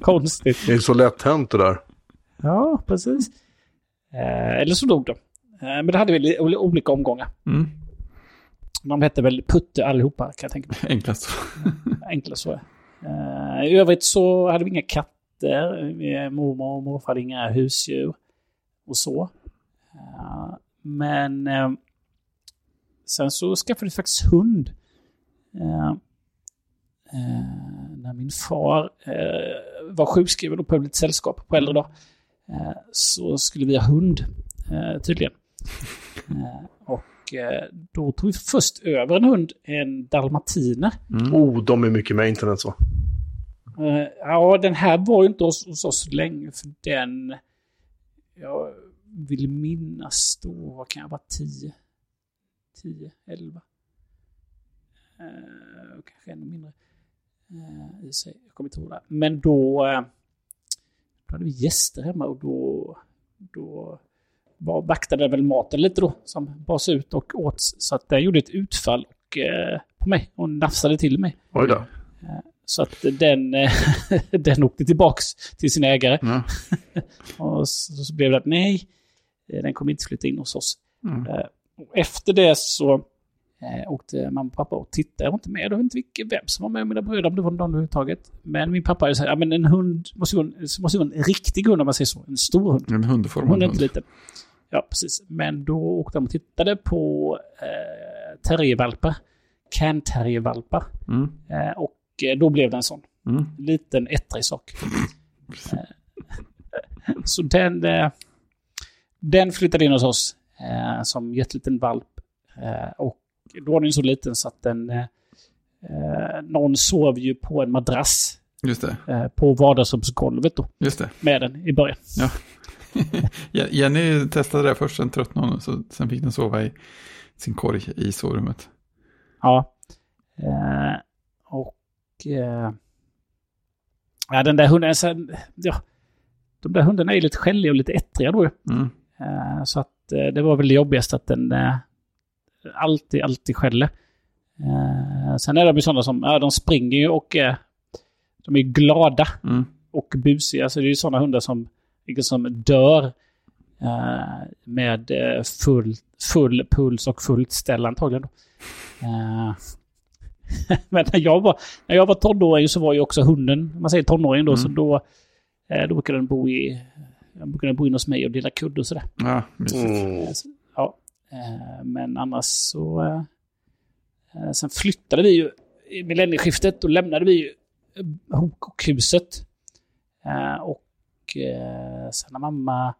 Konstigt. Det är så lätt hänt det där. Ja, precis. Eh, eller så dog de. Eh, men det hade oli- olika omgångar. Mm. De hette väl Putte allihopa, kan jag tänka mig. Enklast. Enklast så. Uh, I övrigt så hade vi inga katter. Eh, Mormor och morfar hade inga husdjur. Och så. Eh, men eh, sen så skaffade vi faktiskt hund. Eh, eh, när min far eh, var sjukskriven och behövde lite sällskap på äldre dag. Eh, så skulle vi ha hund, eh, tydligen. Eh, och då tog vi först över en hund, en dalmatiner. Mm. Oh, de är mycket maintenance va? Eh, ja, den här var ju inte hos, oss länge, för den... Jag vill minnas då, vad kan jag vara, 10? 10, 11? Eh, kanske ännu mindre. I sig. Jag kommer inte ihåg det. Men då hade vi gäster hemma och då, då var, vaktade väl maten lite då, som bars ut och åt. Så att den gjorde ett utfall och, eh, på mig och nafsade till mig. Oj då. Så att den, eh, den åkte tillbaks till sin ägare. Ja. Och så, så blev det att nej, eh, den kommer inte flytta in hos oss. Mm. Eh, efter det så eh, åkte mamma och pappa och tittade. Jag var inte med. Jag vet inte vilken, vem som var med mina bröder, om det var någon överhuvudtaget. Men min pappa sa ja men en hund måste vara en, måste vara en riktig hund om man säger så. En stor hund. En hundformad Hon är hund. inte liten. Ja, precis. Men då åkte de och tittade på eh, terriervalpar. Can-terriervalpar. Mm. Eh, och eh, då blev det en sån. Mm. Liten ettrig sak. Eh, Så den, eh, den flyttade in hos oss eh, som jätteliten valp. Eh, och då var den så liten så att den... Eh, eh, någon sov ju på en madrass Just det. eh, på vardagsrumsgolvet då Just det. med den i början. Je- Jenny testade det först, sen tröttnade hon. Så sen fick den sova i sin korg i sovrummet. Ja. Eh, och... Eh, ja, den där hunden... Sen, ja, de där hundarna är ju lite skälliga och lite ettriga då. Mm. Eh, så att eh, det var väl det jobbigaste att den eh, alltid, alltid skäller. Eh, sen är de ju sådana som, ja, de springer ju och eh, de är glada Mm. och busiga. Så det är ju sådana hundar som, liksom dör eh, med eh, full, full puls och fullt ställ antagligen. Då. Eh, Men när jag, var, när jag var tonåring så var ju också hunden, om man säger tonåring då, Mm. så då, eh, då brukade den bo i, den brukade bo in hos mig och dela kudde och sådär. Ja. Mm. Men annars så... eh, eh, Sen flyttade vi ju i millennieskiftet. Då lämnade vi ju eh, Hokokhuset. Eh, Och eh, sen när mamma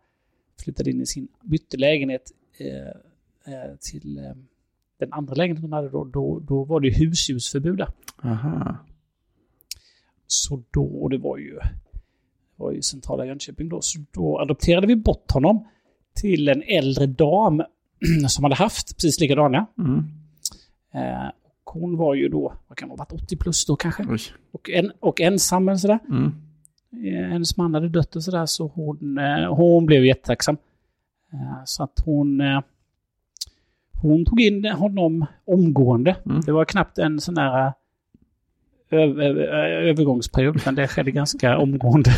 flyttade in i sin, bytte lägenhet eh, eh, till eh, den andra lägenheten hon hade då, då, då var det ju husdjursförbud där. Aha. Så då, och det var ju, var ju centrala Jönköping då, så då adopterade vi bort honom till en äldre dam som hade haft precis likadana. Mm. Eh, och hon var ju då, vad kan hon ha varit, 80 plus då kanske? Oj. Och, en, och ensam eller sådär. Mm. Eh, hennes man hade dött och sådär, så hon, eh, hon blev jättetacksam. Eh, så att hon, eh, hon tog in honom omgående. Mm. Det var knappt en sån där eh, övergångsperiod, men det skedde ganska omgående.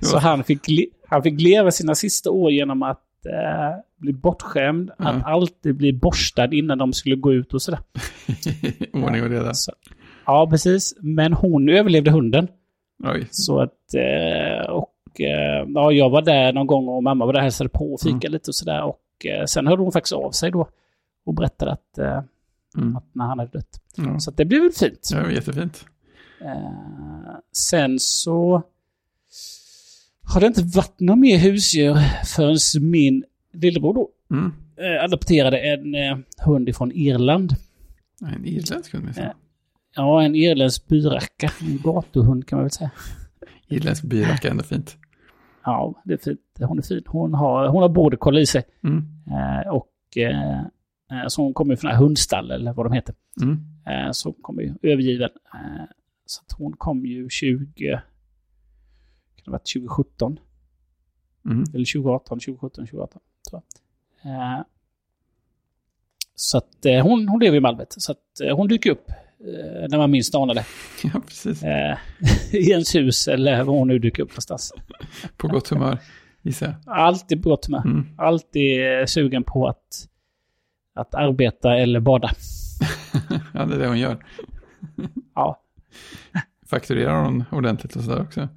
Så han fick, han fick leva sina sista år genom att eh, bli bortskämd, Ja. att alltid bli borstad innan de skulle gå ut och sådär. Ordning och reda. Så, ja, precis. Men hon överlevde hunden. Oj. Så att, eh, och eh, ja, jag var där någon gång och mamma var där och hälsade på och fika lite och sådär. Och eh, sen hörde hon faktiskt av sig då och berättade att, eh, Mm. att när han hade dött. Ja. Så det blev väl fint. Var jättefint. Eh, sen så har det inte varit några mer husdjur förrän min lillebror då Mm. eh, adopterade en eh, hund ifrån Irland. En irländsk hund minsann. Ja. En irländsk byracka. En gatuhund kan man väl säga. Irländsk byracka är ändå fint. Ja, det är fint. Hon är fin. Hon har, hon har border collie i sig. Mm. Eh, och eh, eh, så hon kommer ju från hundstall eller vad de heter. Mm. Eh, så hon kommer ju övergiven. Eh, så hon kom ju 20... Det varit 2017? Mm. Eller 2018, 2017, 2018. Tror jag. Eh, så att eh, hon, hon lever i Malmö. Så att eh, hon dyker upp eh, när man minst anar det. Ja, precis. I ens hus eller var hon nu dyker upp någonstans. På gott humör, gissar jag. Alltid på gott med. Mm. Alltid sugen på att, att arbeta eller bada. ja, det är det hon gör. Ja, Fakturerar hon ordentligt och sådär också?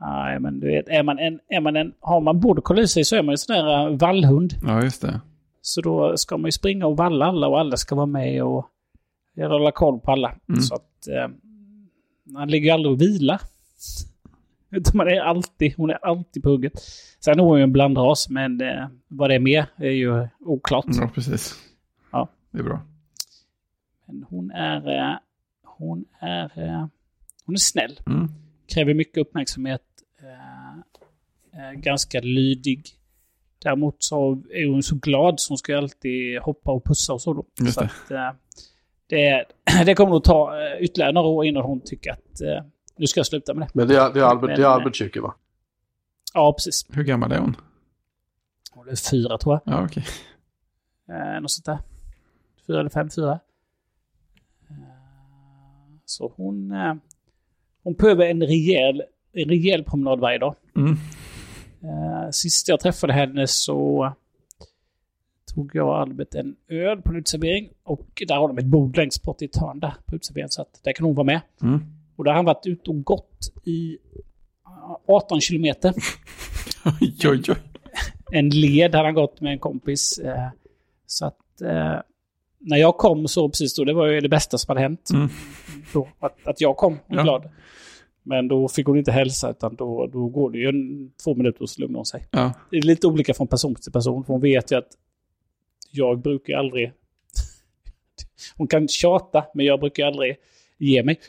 Nej, men du vet, är man en, är man en, har man border i sig så är man ju sån där uh, vallhund. Ja, just det. Så då ska man ju springa och valla alla och alla ska vara med och hålla koll på alla. Mm. Så att eh, man ligger aldrig och vila. Utan man är alltid, hon är alltid på hugget. Sen är hon ju en blandras, men eh, vad det är med är ju oklart. Ja, precis. Ja. Det är bra. Men hon är, eh, hon är, eh, hon är snäll. Mm. Kräver mycket uppmärksamhet. Eh, är ganska lydig. Däremot så är hon så glad så hon ska alltid hoppa och pussa och så då. Just så det. Att, eh, det, det kommer nog ta eh, ytterligare några år innan hon tycker att eh, nu ska jag sluta med det. Men det är, det är Albert, det är Men, Albert Schüke va? Ja, precis. Hur gammal är hon? Hon är fyra tror jag. Ja, okej. Eh, något sånt där. Fyra eller fem, fyra. Eh, så hon, eh, hon behöver en rejäl, en rejäl promenad varje dag. Mm. Eh, sist jag träffade henne så tog jag och Albert en öl på en uteservering. Och där har de ett bord längst bort i ett hörn där på uteserveringen. Så att där kan hon vara med. Mm. Och där har han varit ute och gått i eh, 18 kilometer. Oj, oj, oj. En led hade han gått med en kompis. Eh, så att eh, när jag kom så precis då, det var ju det bästa som hade hänt. Mm. Då, att, att jag kom, Ja. glad. Men då fick hon inte hälsa utan då, då går det ju en, två minuter och så lugnar hon sig. Ja, Det är lite olika från person till person. För hon vet ju att jag brukar aldrig... hon kan tjata, men jag brukar aldrig ge mig.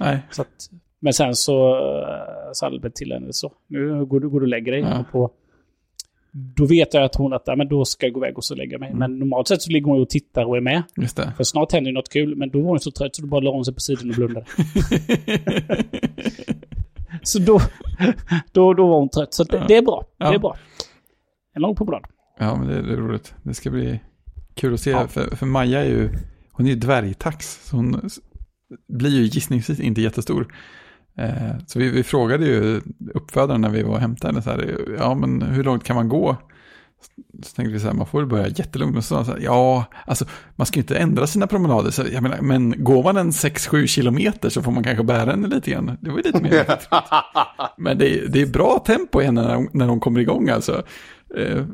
att, men sen så uh, sa Albert till henne så. Nu går du, går du och lägger dig. Ja. På, då vet jag att hon att ja, men då ska jag gå iväg och så lägga mig. Mm. Men normalt sett så ligger hon och tittar och är med. Just det. För snart händer något kul. Men då var hon så trött så då bara la hon sig på sidan och blundade. så då, då, då var hon trött. Så det, Ja. det är bra. Det Ja. är bra. En lång promenad. Ja, men det är, det roligt. Det ska bli kul att se. Ja. För, för Maja är ju, hon är ju dvärgtax. Så hon blir ju gissningsvis inte jättestor. Eh, så vi, vi frågade ju uppfödaren när vi var och hämtade henne så här, ja men hur långt kan man gå? Så tänkte vi så här, man får väl börja jättelugnt. Och så sa han så här, ja, alltså man ska ju inte ändra sina promenader. Så jag menar, men går man en 6-7 kilometer så får man kanske bära henne lite grann. Det var ju lite mer Men det är, det är bra tempo i henne när hon, när hon kommer igång alltså. Eh,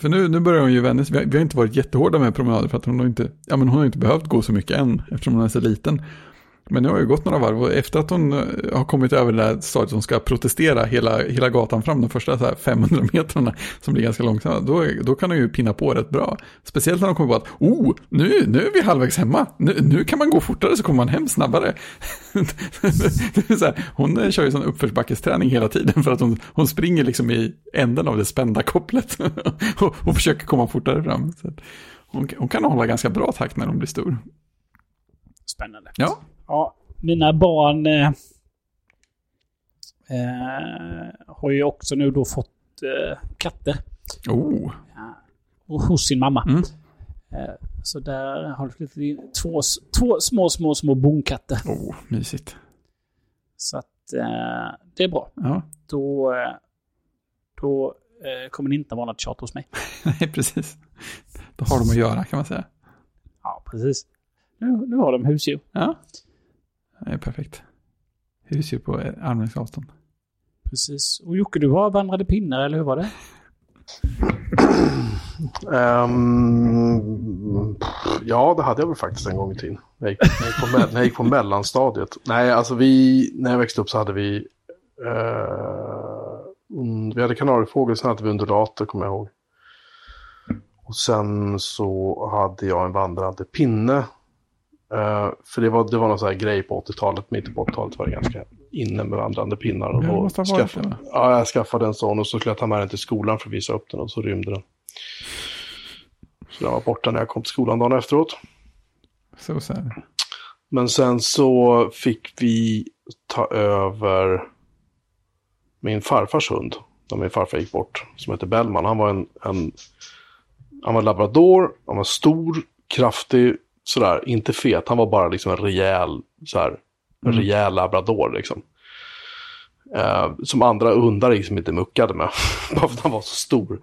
för nu, nu börjar hon ju vänja sig. Vi har, vi har inte varit jättehårda med promenader för att hon har inte, ja, men hon har inte behövt gå så mycket än eftersom hon är så liten. Men nu har det gått några varv och efter att hon eh, har kommit över det där stadiet hon ska protestera hela, hela gatan fram, de första så här 500 metrarna som blir ganska långsamma, då, då kan hon ju pinna på rätt bra. Speciellt när de kommer på att, oh, nu, nu är vi halvvägs hemma, nu, nu kan man gå fortare så kommer man hem snabbare. så här, hon kör ju sån uppförsbackesträning hela tiden för att hon, hon springer liksom i änden av det spända kopplet och, och försöker komma fortare fram. Så hon, hon kan hålla ganska bra takt när hon blir stor. Spännande. Ja. Ja, mina barn eh, eh, har ju också nu då fått eh, katter. Oh, Och hos sin mamma. Mm. Eh, så där har det flyttat in två, två små, små, små bonkatter. oh, mysigt. Så att eh, det är bra. Ja, Då, eh, då eh, kommer det inte vara något tjat hos mig. nej precis. Då har de att göra kan man säga. Ja, precis. Nu, nu har de husdjur. Ja, det är perfekt. Husdjur på armlängds avstånd. Precis. Och Jocke, du har vandrade pinnar, eller hur var det? Ehm, ja, det hade jag väl faktiskt en gång i tiden. När jag gick, när jag på, när jag gick på mellanstadiet. Nej, alltså vi, när jag växte upp så hade vi, eh, un- vi hade kanariefågel, sen hade vi undulater, kommer jag ihåg. Och sen så hade jag en vandrande pinne. Eh, för det var, det var någon sån här grej på 80-talet, mitten på 80-talet var det ganska inne med vandrande pinnar. Och måste ha skaffa-? Ja, jag skaffade en sån och så skulle jag ta med den till skolan för att visa upp den och så rymde den. Så den var borta när jag kom till skolan dagen efteråt. Så här. Men sen så fick vi ta över min farfars hund. När min farfar gick bort. Som heter Bellman. Han var en, en han var labrador. Han var stor, kraftig, sådär. Inte fet. Han var bara liksom en rejäl, såhär, en rejäl labrador liksom. Eh, som andra hundar liksom inte muckade med. Bara för att han var så stor.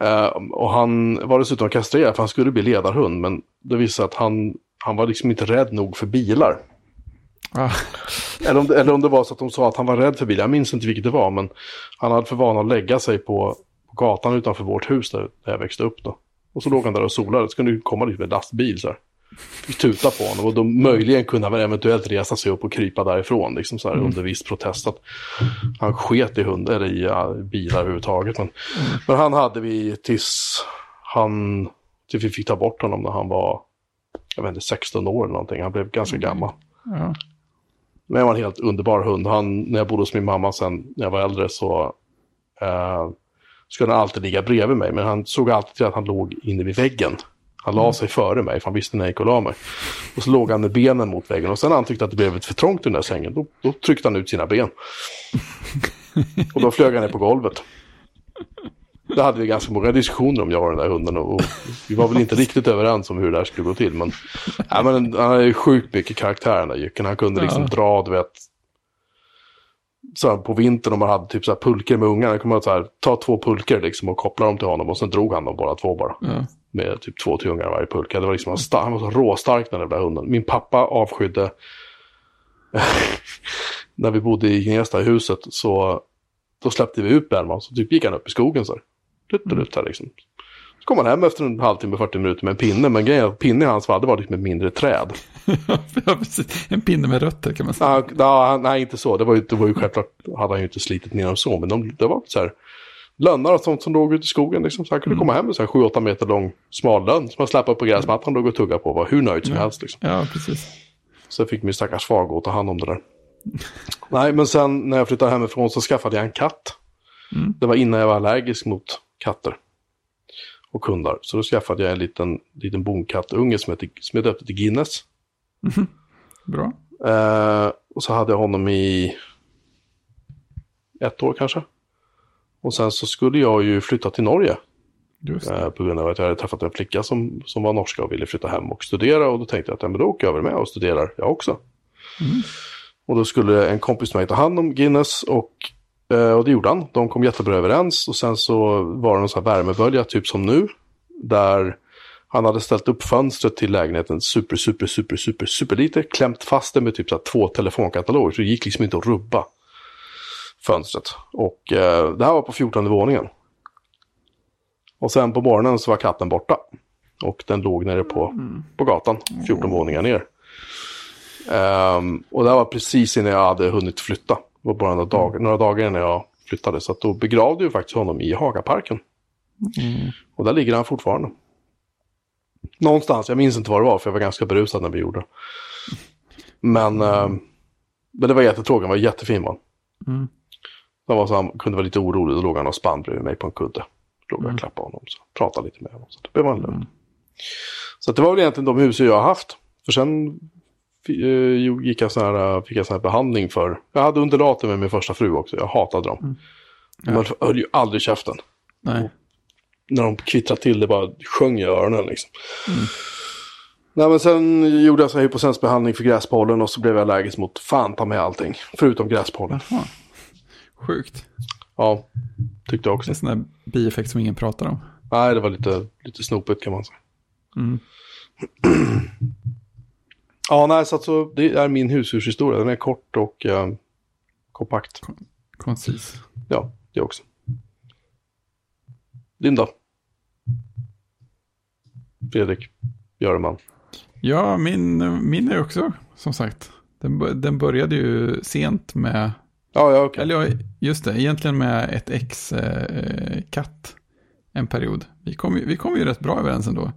Eh, och han var dessutom kastrerad för han skulle bli ledarhund. Men det visade sig att han, han var liksom inte rädd nog för bilar. Ah, Eller om, det, eller om det var så att de sa att han var rädd för bilar. Jag minns inte vilket det var. Men han hade för vana att lägga sig på, på gatan utanför vårt hus där, där jag växte upp. Då. Och så låg han där och solade. Så kunde det komma liksom en lastbil så här. Tuta på honom. Och då möjligen kunde han eventuellt resa sig upp och krypa därifrån. Liksom så här, Under viss protest. Att han sket i hund, eller i ja, bilar överhuvudtaget. Men, men han hade vi tills han... Tills vi fick ta bort honom när han var... Jag vet inte, 16 år eller någonting. Han blev ganska gammal. ja. Men det var en helt underbar hund. Han, när jag bodde hos min mamma sen när jag var äldre så eh, skulle han alltid ligga bredvid mig. Men han såg alltid till att han låg inne vid väggen. Han la sig före mig för han visste när jag gick och la mig. Och så låg han med benen mot väggen. Och sen när han tyckte att det blev för trångt i den där sängen, då, då tryckte han ut sina ben. och då flög han ner på golvet. Det hade vi ganska många diskussioner om jag och den där hunden. Och, och vi var väl inte riktigt överens om hur det där skulle gå till. Men, ja, men han har ju sjukt mycket karaktär den där jycken. Han kunde liksom Ja. dra, du vet. Så här, på vintern om man hade typ så här pulker med ungar. kunde man så här, ta två pulker liksom och koppla dem till honom. Och sen drog han dem båda två bara. Ja. Med typ två, tre ungar varje pulka. Det var liksom, han var så råstark den där hunden. Min pappa avskydde när vi bodde i Gnesta i huset så då släppte vi ut Bellman så typ gick han upp i skogen så här. Dutt, här liksom. Så kom han hem efter en halvtimme, 40 minuter med en pinne. Men grejen är att pinnen i hans fall det var liksom ett mindre träd. ja, precis. En pinne med rötter kan man säga. Ja, nej, inte så. Det var, ju, det var ju självklart, hade han ju inte slitit ner dem så. Men de, det var så här lönnar och sånt som låg ute i skogen. Liksom. Så han kunde komma hem med så här 7-8 meter lång smal lönn som han släppte på gräsmattan och låg och tuggade på. Var hur nöjd som helst liksom. Ja, precis. Så fick min stackars far gå och ta hand om det där. Nej, men sen när jag flyttade hemifrån så skaffade jag en katt. Mm. Det var innan jag var allergisk mot katter. Och hundar. Så då skaffade jag en liten, liten bonkattunge som, heter, som jag döpte till Guinness. Bra. Eh, och så hade jag honom i ett år kanske. Och sen så skulle jag ju flytta till Norge. Eh, på grund av att jag hade träffat en flicka som, som var norska och ville flytta hem och studera. Och då tänkte jag att ja, men då åker jag över med och studerar jag också. Och då skulle en kompis med mig ta hand om Guinness och, eh, och det gjorde han. De kom jättebra överens och sen så var det någon sån här värmebölja typ som nu. Där han hade ställt upp fönstret till lägenheten super, super, super, super, super lite. Klämt fast det med typ så två telefonkataloger så det gick liksom inte att rubba fönstret. Och eh, det här var på 14 våningen. Och sen på morgonen så var katten borta. Och den låg nere på, på gatan, 14 våningar ner. Ehm, och det här var precis innan jag hade hunnit flytta. Det var bara några dagar, några dagar innan jag flyttade. Så då begravde jag faktiskt honom i Hagaparken. Och där ligger han fortfarande. Någonstans, jag minns inte vad det var för jag var ganska berusad när vi gjorde det. Men, ehm, men det var jättetråkigt, han var jättefin man. Mm. Han var så han kunde vara lite orolig, då låg han och spann bredvid mig på en kudde. Låg jag och klappade honom, så pratade lite med honom. Så det blev man lugn. Så att det var väl egentligen de hus jag har haft. För sen eh, gick jag sån här, eh, fick jag sån här behandling för, jag hade undulater med min första fru också, jag hatade dem. De höll- höll ju aldrig käften. Nej. När de kvittrade till det bara sjöng i öronen liksom. Nej men sen gjorde jag så här hypocensbehandling för gräspollen och så blev jag allergisk mot fan ta med allting. Förutom gräspollen. Jaha. Sjukt. Ja, tyckte jag Det också. är en sån där bieffekt som ingen pratar om. Nej, det var lite, lite snopet kan man säga. Mm. Ja, nej, så, att så det är min husdjurshistoria. Den är kort och eh, kompakt. Koncis. Ja, det också. Din då? Fredrik Björman. Ja, min, min är också, som sagt. Den, den började ju sent med, Ja, ja, okej. eller just det, egentligen med ett ex eh, katt en period. Vi kom, ju- vi kom ju rätt bra överens ändå.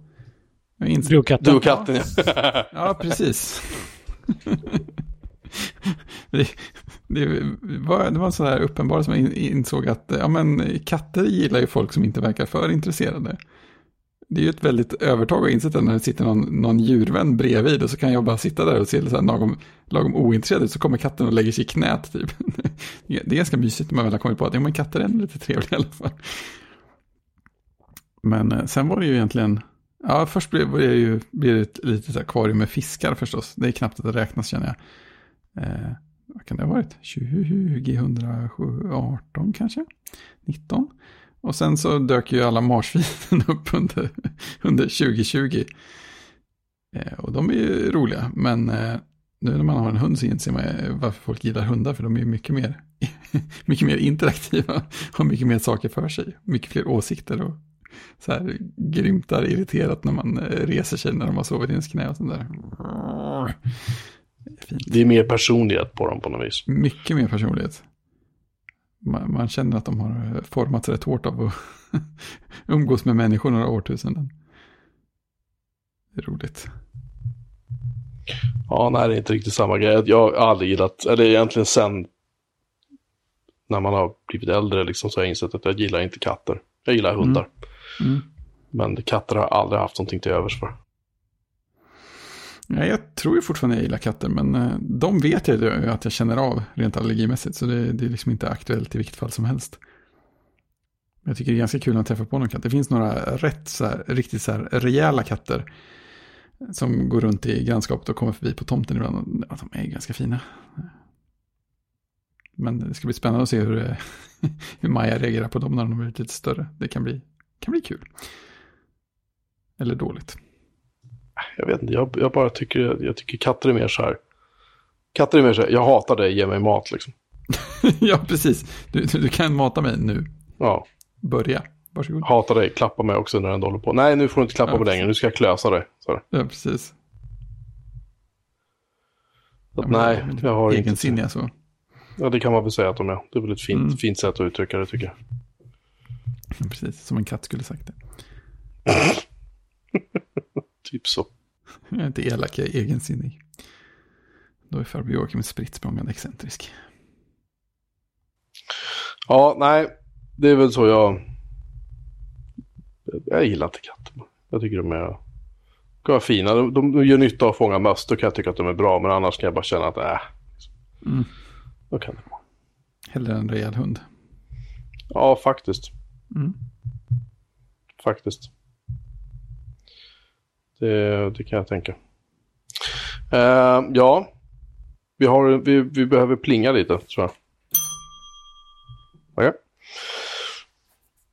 Du och katten. Du och katten, ja. Ja, precis. det, det, var, det var så här uppenbart som jag in- insåg att ja, men, katter gillar ju folk som inte verkar för intresserade. Det är ju ett väldigt övertag att inse när det sitter någon, någon djurvän bredvid och så kan jag bara sitta där och se så här lagom, lagom ointresserad ut så kommer katten och lägger sig i knät typ. Det är ganska mysigt när man väl har kommit på att ja, men katter är lite trevliga i alla fall. Men eh, sen var det ju egentligen, ja först blev det ju blev det ett litet akvarium med fiskar förstås. Det är knappt att det räknas känner jag. Eh, vad kan det ha varit? 2018 kanske? 19? Och sen så dök ju alla marsvinen upp under, under 2020. Eh, och de är ju roliga, men eh, nu när man har en hund så inser man ju varför folk gillar hundar, för de är ju mycket mer, mycket mer interaktiva och mycket mer saker för sig. Mycket fler åsikter och så här grymtar irriterat när man eh, reser sig när de har sovit i ens knä och sånt där. Fint. Det är mer personlighet på dem på något vis. Mycket mer personlighet. Man, man känner att de har formats rätt hårt av att umgås med människor några årtusenden. Det är roligt. Ja, nej, det är inte riktigt samma grej. Jag har aldrig gillat, eller egentligen sen när man har blivit äldre liksom, så har jag insett att jag gillar inte katter. Jag gillar hundar. Mm. Men katter har jag aldrig haft någonting till övers för. Mm. Ja, jag tror ju fortfarande jag gillar katter, men eh, de vet jag ju att jag känner av rent allergimässigt, så det, det är liksom inte aktuellt i vilket fall som helst. Jag tycker det är ganska kul att träffa på någon katt. Det finns några rätt så här, riktigt så här rejäla katter som går runt i grannskapet och kommer förbi på tomten ibland. Och, ja, de är ganska fina. Men det ska bli spännande att se hur, eh, hur Maja reagerar på dem när de blir lite större. Det kan bli, kan bli kul. Eller dåligt. Jag vet inte, jag, jag bara tycker, jag tycker katter är mer så här. Katter är mer så här, jag hatar dig, ge mig mat liksom. ja, precis. Du, du, kan mata mig nu. Ja, Börja. Varsågod. hatar dig, klappa mig också när den håller på. Nej, nu får du inte klappa Ja, mig längre, nu ska jag klösa dig. Så. Ja, precis. så att, Ja, nej, jag har inte. Egensinniga så. Ja, det kan man väl säga att de är. Det är väl ett fint, Mm. fint sätt att uttrycka det tycker jag. Precis, som en katt skulle sagt det. Typ så. Jag är inte elak, jag är egensinnig. Då är farbror Joakim spritt språngande excentrisk. Ja, nej, det är väl så jag... Jag gillar inte katter. Jag tycker de är... De är fina. De, de gör nytta att fånga möss. Då kan jag tycka att de är bra. Men annars kan jag bara känna att äh, Mm. då kan det vara. Hellre en rejäl hund. Ja, faktiskt. Mm. Faktiskt. Det, det kan jag tänka. Eh, ja, vi, har, vi, vi behöver plinga lite, tror jag. Okej.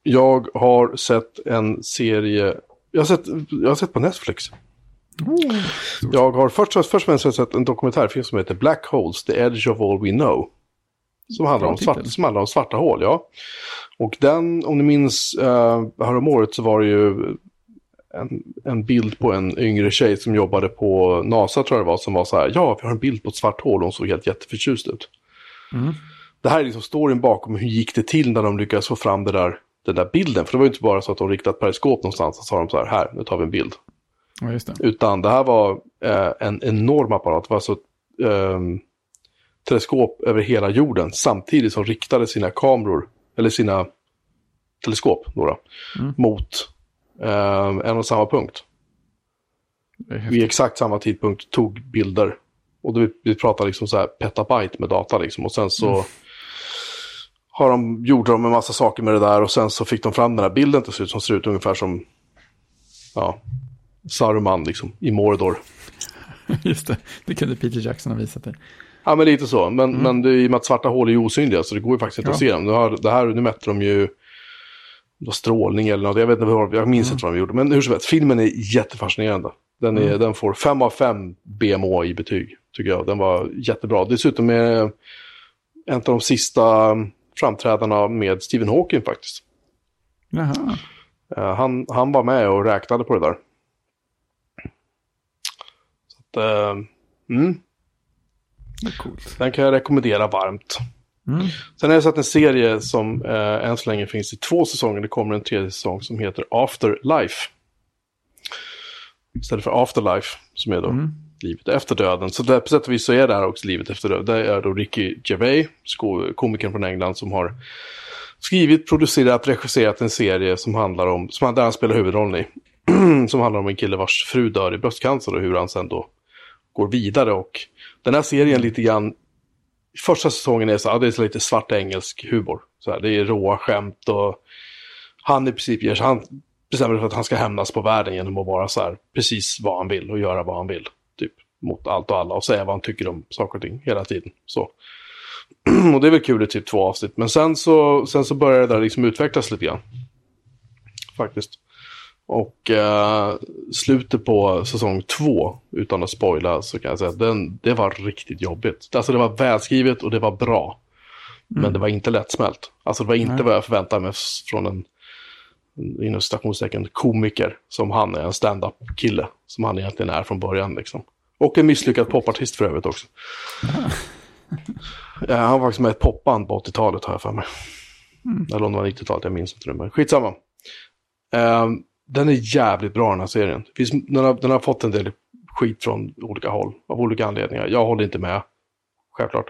Jag har sett en serie, jag har sett, jag har sett på Netflix. Jag har först, först och främst sett en dokumentärfilm som heter Black Holes, The Edge of All We Know. Som handlar, om svart, titel. som handlar om svarta hål, ja. Och den, om ni minns, uh, häromåret så var det ju en, en bild på en yngre tjej som jobbade på NASA tror jag det var, som var så här, ja, vi har en bild på ett svart hål och hon såg helt jätteförtjust ut. Mm. Det här är liksom storyn bakom hur gick det till när de lyckades få fram det där, den där bilden. För det var ju inte bara så att de riktade ett periskop någonstans och sa de så här, här, nu tar vi en bild. Ja, det. Utan det här var eh, en enorm apparat. Det var alltså ehm, teleskop över hela jorden samtidigt som riktade sina kameror, eller sina teleskop, några, Mm. mot eh, en och samma punkt. Det Vid exakt samma tidpunkt tog bilder. Och vi, vi pratar liksom så här petabyte med data liksom. Och sen så Mm. har de, gjorde de en massa saker med det där och sen så fick de fram den här bilden till slut som ser ut ungefär som ja, Saruman liksom i Mordor. Just det, det kunde Peter Jackson ha visat dig. Ja, men lite så. Men, men det är i och med att svarta hål är osynliga så det går ju faktiskt inte Mm. Ja. att se dem. Nu, har, det här, nu mätte de ju var strålning eller något. Jag, vet inte vad, jag minns Mm. inte vad de gjorde. Men hur som helst, filmen är jättefascinerande. Den, är, Mm. den får 5 av 5 BMO i betyg, tycker jag. Den var jättebra. Dessutom är en av de sista framträdarna med Stephen Hawking faktiskt. Jaha, Eh, han, han var med och räknade på det där. Så att, eh, mm, det är coolt. den kan jag rekommendera varmt. Mm. Sen har jag sett en serie som eh, än så länge finns i två säsonger. Det kommer en tredje säsong som heter Afterlife. Istället för Afterlife, som är då Mm. livet efter döden. Så där, på sätt och vis så är det här också livet efter döden. Det är då Ricky Gervais, komikern från England, som har skrivit, producerat, regisserat en serie som handlar om, som han, där han spelar huvudrollen i. som handlar om en kille vars fru dör i bröstcancer och hur han sen då går vidare. Och den här serien lite grann första säsongen är så här, det är så lite svart engelsk humor. Så här, det är råa skämt och han i princip ger sig, han bestämmer sig för att han ska hämnas på världen genom att vara så här precis vad han vill och göra vad han vill. Typ mot allt och alla och säga vad han tycker om saker och ting hela tiden. Så. och det är väl kul i typ två avsnitt. Men sen så, sen så börjar det där liksom utvecklas lite grann. Faktiskt. Och eh, slutet på säsong två, utan att spoila, så kan jag säga att den, det var riktigt jobbigt. Alltså det var välskrivet och det var bra. Men det var inte lättsmält. Alltså det var inte Nej. vad jag förväntade mig från en, inom citationstecken, komiker som han är, en stand-up-kille. Som han egentligen är från början liksom. Och en misslyckad popartist för övrigt också. Ja, han var faktiskt med i ett popband på 80-talet har jag för mig. Eller om det var 90-talet, jag minns inte det. Men skitsamma. Ehm, den är jävligt bra den här serien. Finns, den, har, den har fått en del skit från olika håll, av olika anledningar. Jag håller inte med, självklart.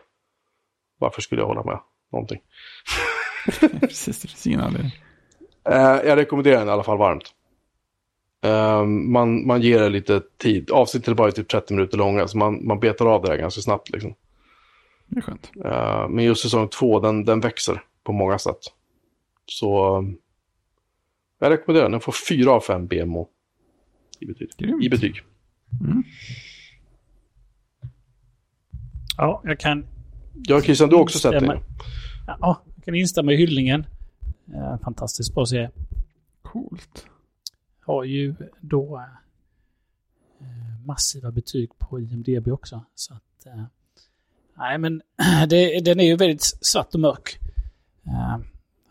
Varför skulle jag hålla med någonting? Precis, det finns ingen anledning. Eh, jag rekommenderar den i alla fall varmt. Ehm, man, man ger det lite tid. Avsnittet är bara typ 30 minuter långa, så man, man betar av det där ganska snabbt. Liksom. Det är skönt. Eh, men just säsong två, den, den växer på många sätt. Så jag rekommenderar den. Den får 4 av 5 BMO i betyg. Grymt. I betyg. Ja, jag kan, Ja, Christian, du har också sett den. ja, jag kan instämma i hyllningen. Fantastiskt bra serie. Coolt. Har ju då eh, massiva betyg på IMDB också. Så att, eh, nej men det, den är ju väldigt svart och mörk.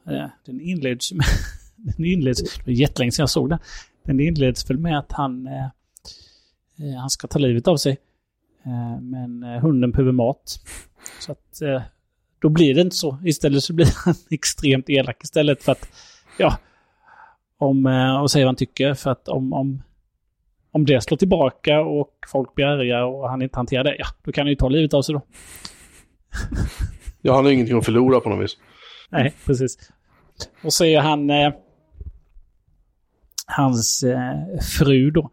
Eh, den inleds med, den inleds, det var jättelänge sedan jag såg den. Den inleds väl med att han, eh, eh, han ska ta livet av sig. Eh, men eh, hunden behöver mat. Så att eh, då blir det inte så. Istället så blir han extremt elak istället för att, ja, om, eh, och säga vad han tycker. För att om, om, om det slår tillbaka och folk blir arga och han inte hanterar det, ja, då kan han ju ta livet av sig då. Ja, han har ingenting att förlora på något vis. Nej, precis. Och så är han... Eh, hans eh, fru då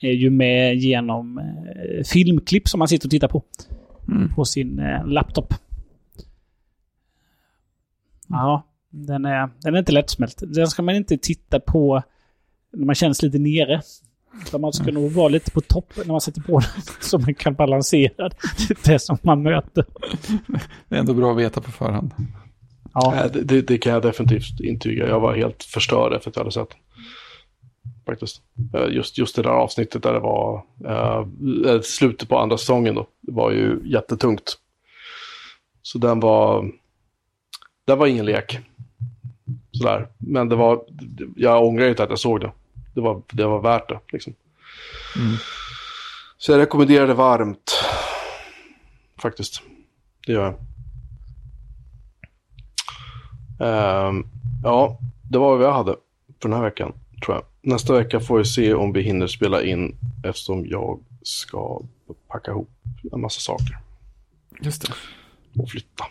är ju med genom eh, filmklipp som han sitter och tittar på. Mm. På sin eh, laptop. Ja, den är, den är inte lättsmält. Den ska man inte titta på när man känns lite nere. Utan man ska nog vara lite på topp när man sätter på den. Så man kan balansera det som man möter. Det är ändå bra att veta på förhand. Ja, Nej, det, det, det kan jag definitivt intyga. Jag var helt förstörd efter att jag hade sett den. Faktiskt. Eh, Just, just det där avsnittet där det var uh, slutet på andra säsongen då. Det var ju jättetungt. Så den var, den var ingen lek. Sådär. Men det var, jag ångrar inte att jag såg det. det var, det var värt det. Liksom. Mm. Så jag rekommenderar det varmt. Faktiskt. Det gör jag. Ehm, ja, det var vad jag hade för den här veckan, tror jag. Nästa vecka får vi se om vi hinner spela in eftersom jag ska packa ihop en massa saker Just det. och flytta.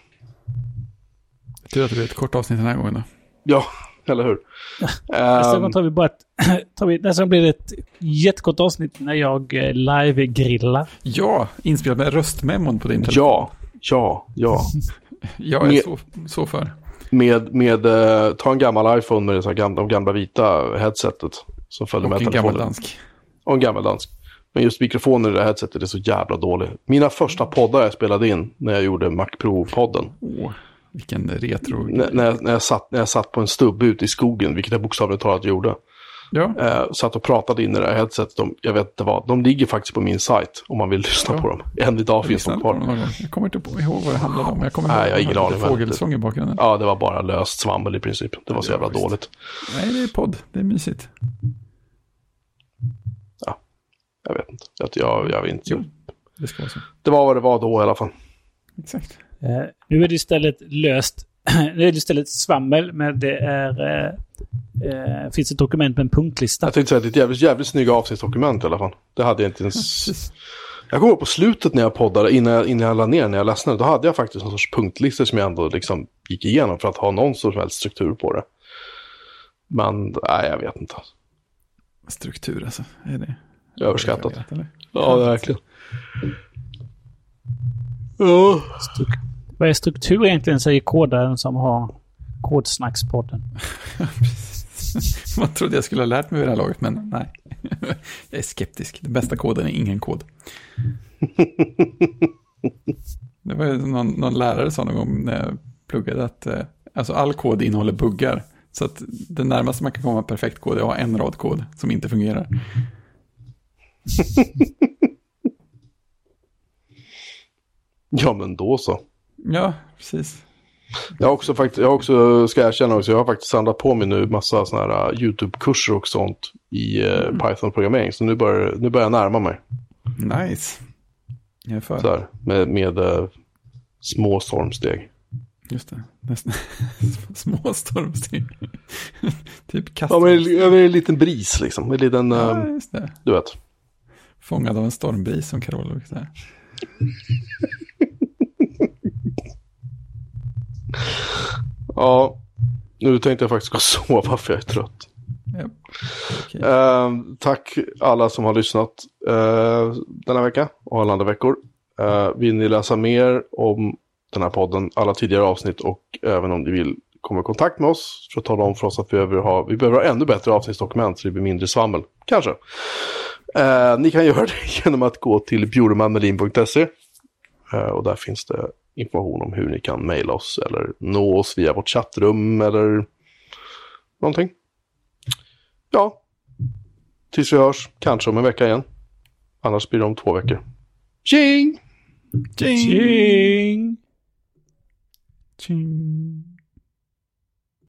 Tur att det blir ett kort avsnitt den här gången då. Ja, eller hur? Nästa Ehm, gång tar vi bara ett... tar vi, nästa gång blir det ett jättekort avsnitt när jag eh, live-grillar. Ja, inspelat med röstmemon på din telefon. ja, ja, ja. Jag är Med- så, så för. Med, med eh, ta en gammal iPhone med det så gamla, de gamla vita headsetet som följer Och med en telefonen. gammal dansk. Och en gammal dansk. Men just mikrofonen i det här headsetet är så jävla dålig. Mina första poddar jag spelade in när jag gjorde Mac Pro-podden. Åh, vilken retro. När, när, jag, när, jag satt, när jag satt på en stubbe ute i skogen, vilket jag bokstavligt talat gjorde. Ja, Eh, satt och pratade in i det här headsetet. De, jag vet inte vad. De ligger faktiskt på min sajt om man vill lyssna Ja. på dem. Än idag jag finns de kvar. Jag kommer inte på, ihåg vad det handlade om. Jag kommer Nej, jag har ingen aning, Fågelsång i bakgrunden. Ja, det var bara löst svammel i princip. Det var så Ja, jävla visst. dåligt. Nej, det är podd. Det är mysigt. Jag vet inte. Jag, jag, jag vet inte. Jo, det ska vara så. Det var vad det var då i alla fall. Exakt. Eh, nu är det istället löst. nu är det istället svammel, men det är... Eh, eh, finns ett dokument med en punktlista. Jag tänkte säga att det är ett jävligt, jävligt snygga avsnittsdokument i alla fall. Det hade jag inte ens... Jag kommer ihåg på slutet när jag poddade, innan jag, innan jag la ner, när jag ledsnade, då hade jag faktiskt en sorts punktlistor som jag ändå liksom gick igenom för att ha någon sorts helst struktur på det. Men, nej, jag vet inte. Struktur alltså. Är det Överskattat. Eller? Ja, det är verkligen. Ja. Vad är struktur egentligen, säger kodaren som har Kodsnackspodden. Man trodde jag skulle ha lärt mig vid det här laget, men nej. jag är skeptisk. Den bästa koden är ingen kod. Det var någon, någon lärare sa någon gång när jag pluggade att eh, alltså all kod innehåller buggar. Så att det närmaste man kan komma perfekt kod är att ha en rad kod som inte fungerar. ja, men då så. Ja, precis. Jag har också faktiskt, jag har också, ska jag erkänna också, jag har faktiskt samlat på mig nu massa sådana här uh, YouTube-kurser och sånt i uh, Python-programmering. Så nu börjar, nu börjar jag närma mig. Nice. Jag är för. Så här, med, med uh, små stormsteg. Just det. Nästan. Små stormsteg. typ kast. Ja, men men en liten bris liksom. En liten, Ja, uh, just det. du vet. Fångad av en stormbris som Carola brukar säga. Ja, nu tänkte jag faktiskt gå och sova för jag är trött. Ja. Okej. Eh, tack alla som har lyssnat uh, denna vecka och alla andra veckor. Uh, vill ni läsa mer om den här podden, alla tidigare avsnitt och även om ni vill komma i kontakt med oss för att tala om för oss att vi behöver ha, vi behöver ha ännu bättre avsnittsdokument så det blir mindre svammel. Kanske. Eh, ni kan göra det genom att gå till bjurmanmelin.se Eh, och där finns det information om hur ni kan mejla oss eller nå oss via vårt chattrum eller någonting. Ja, tills vi hörs, kanske om en vecka igen. Annars blir det om två veckor. Tjing! Tjing! Tjing! Tjing!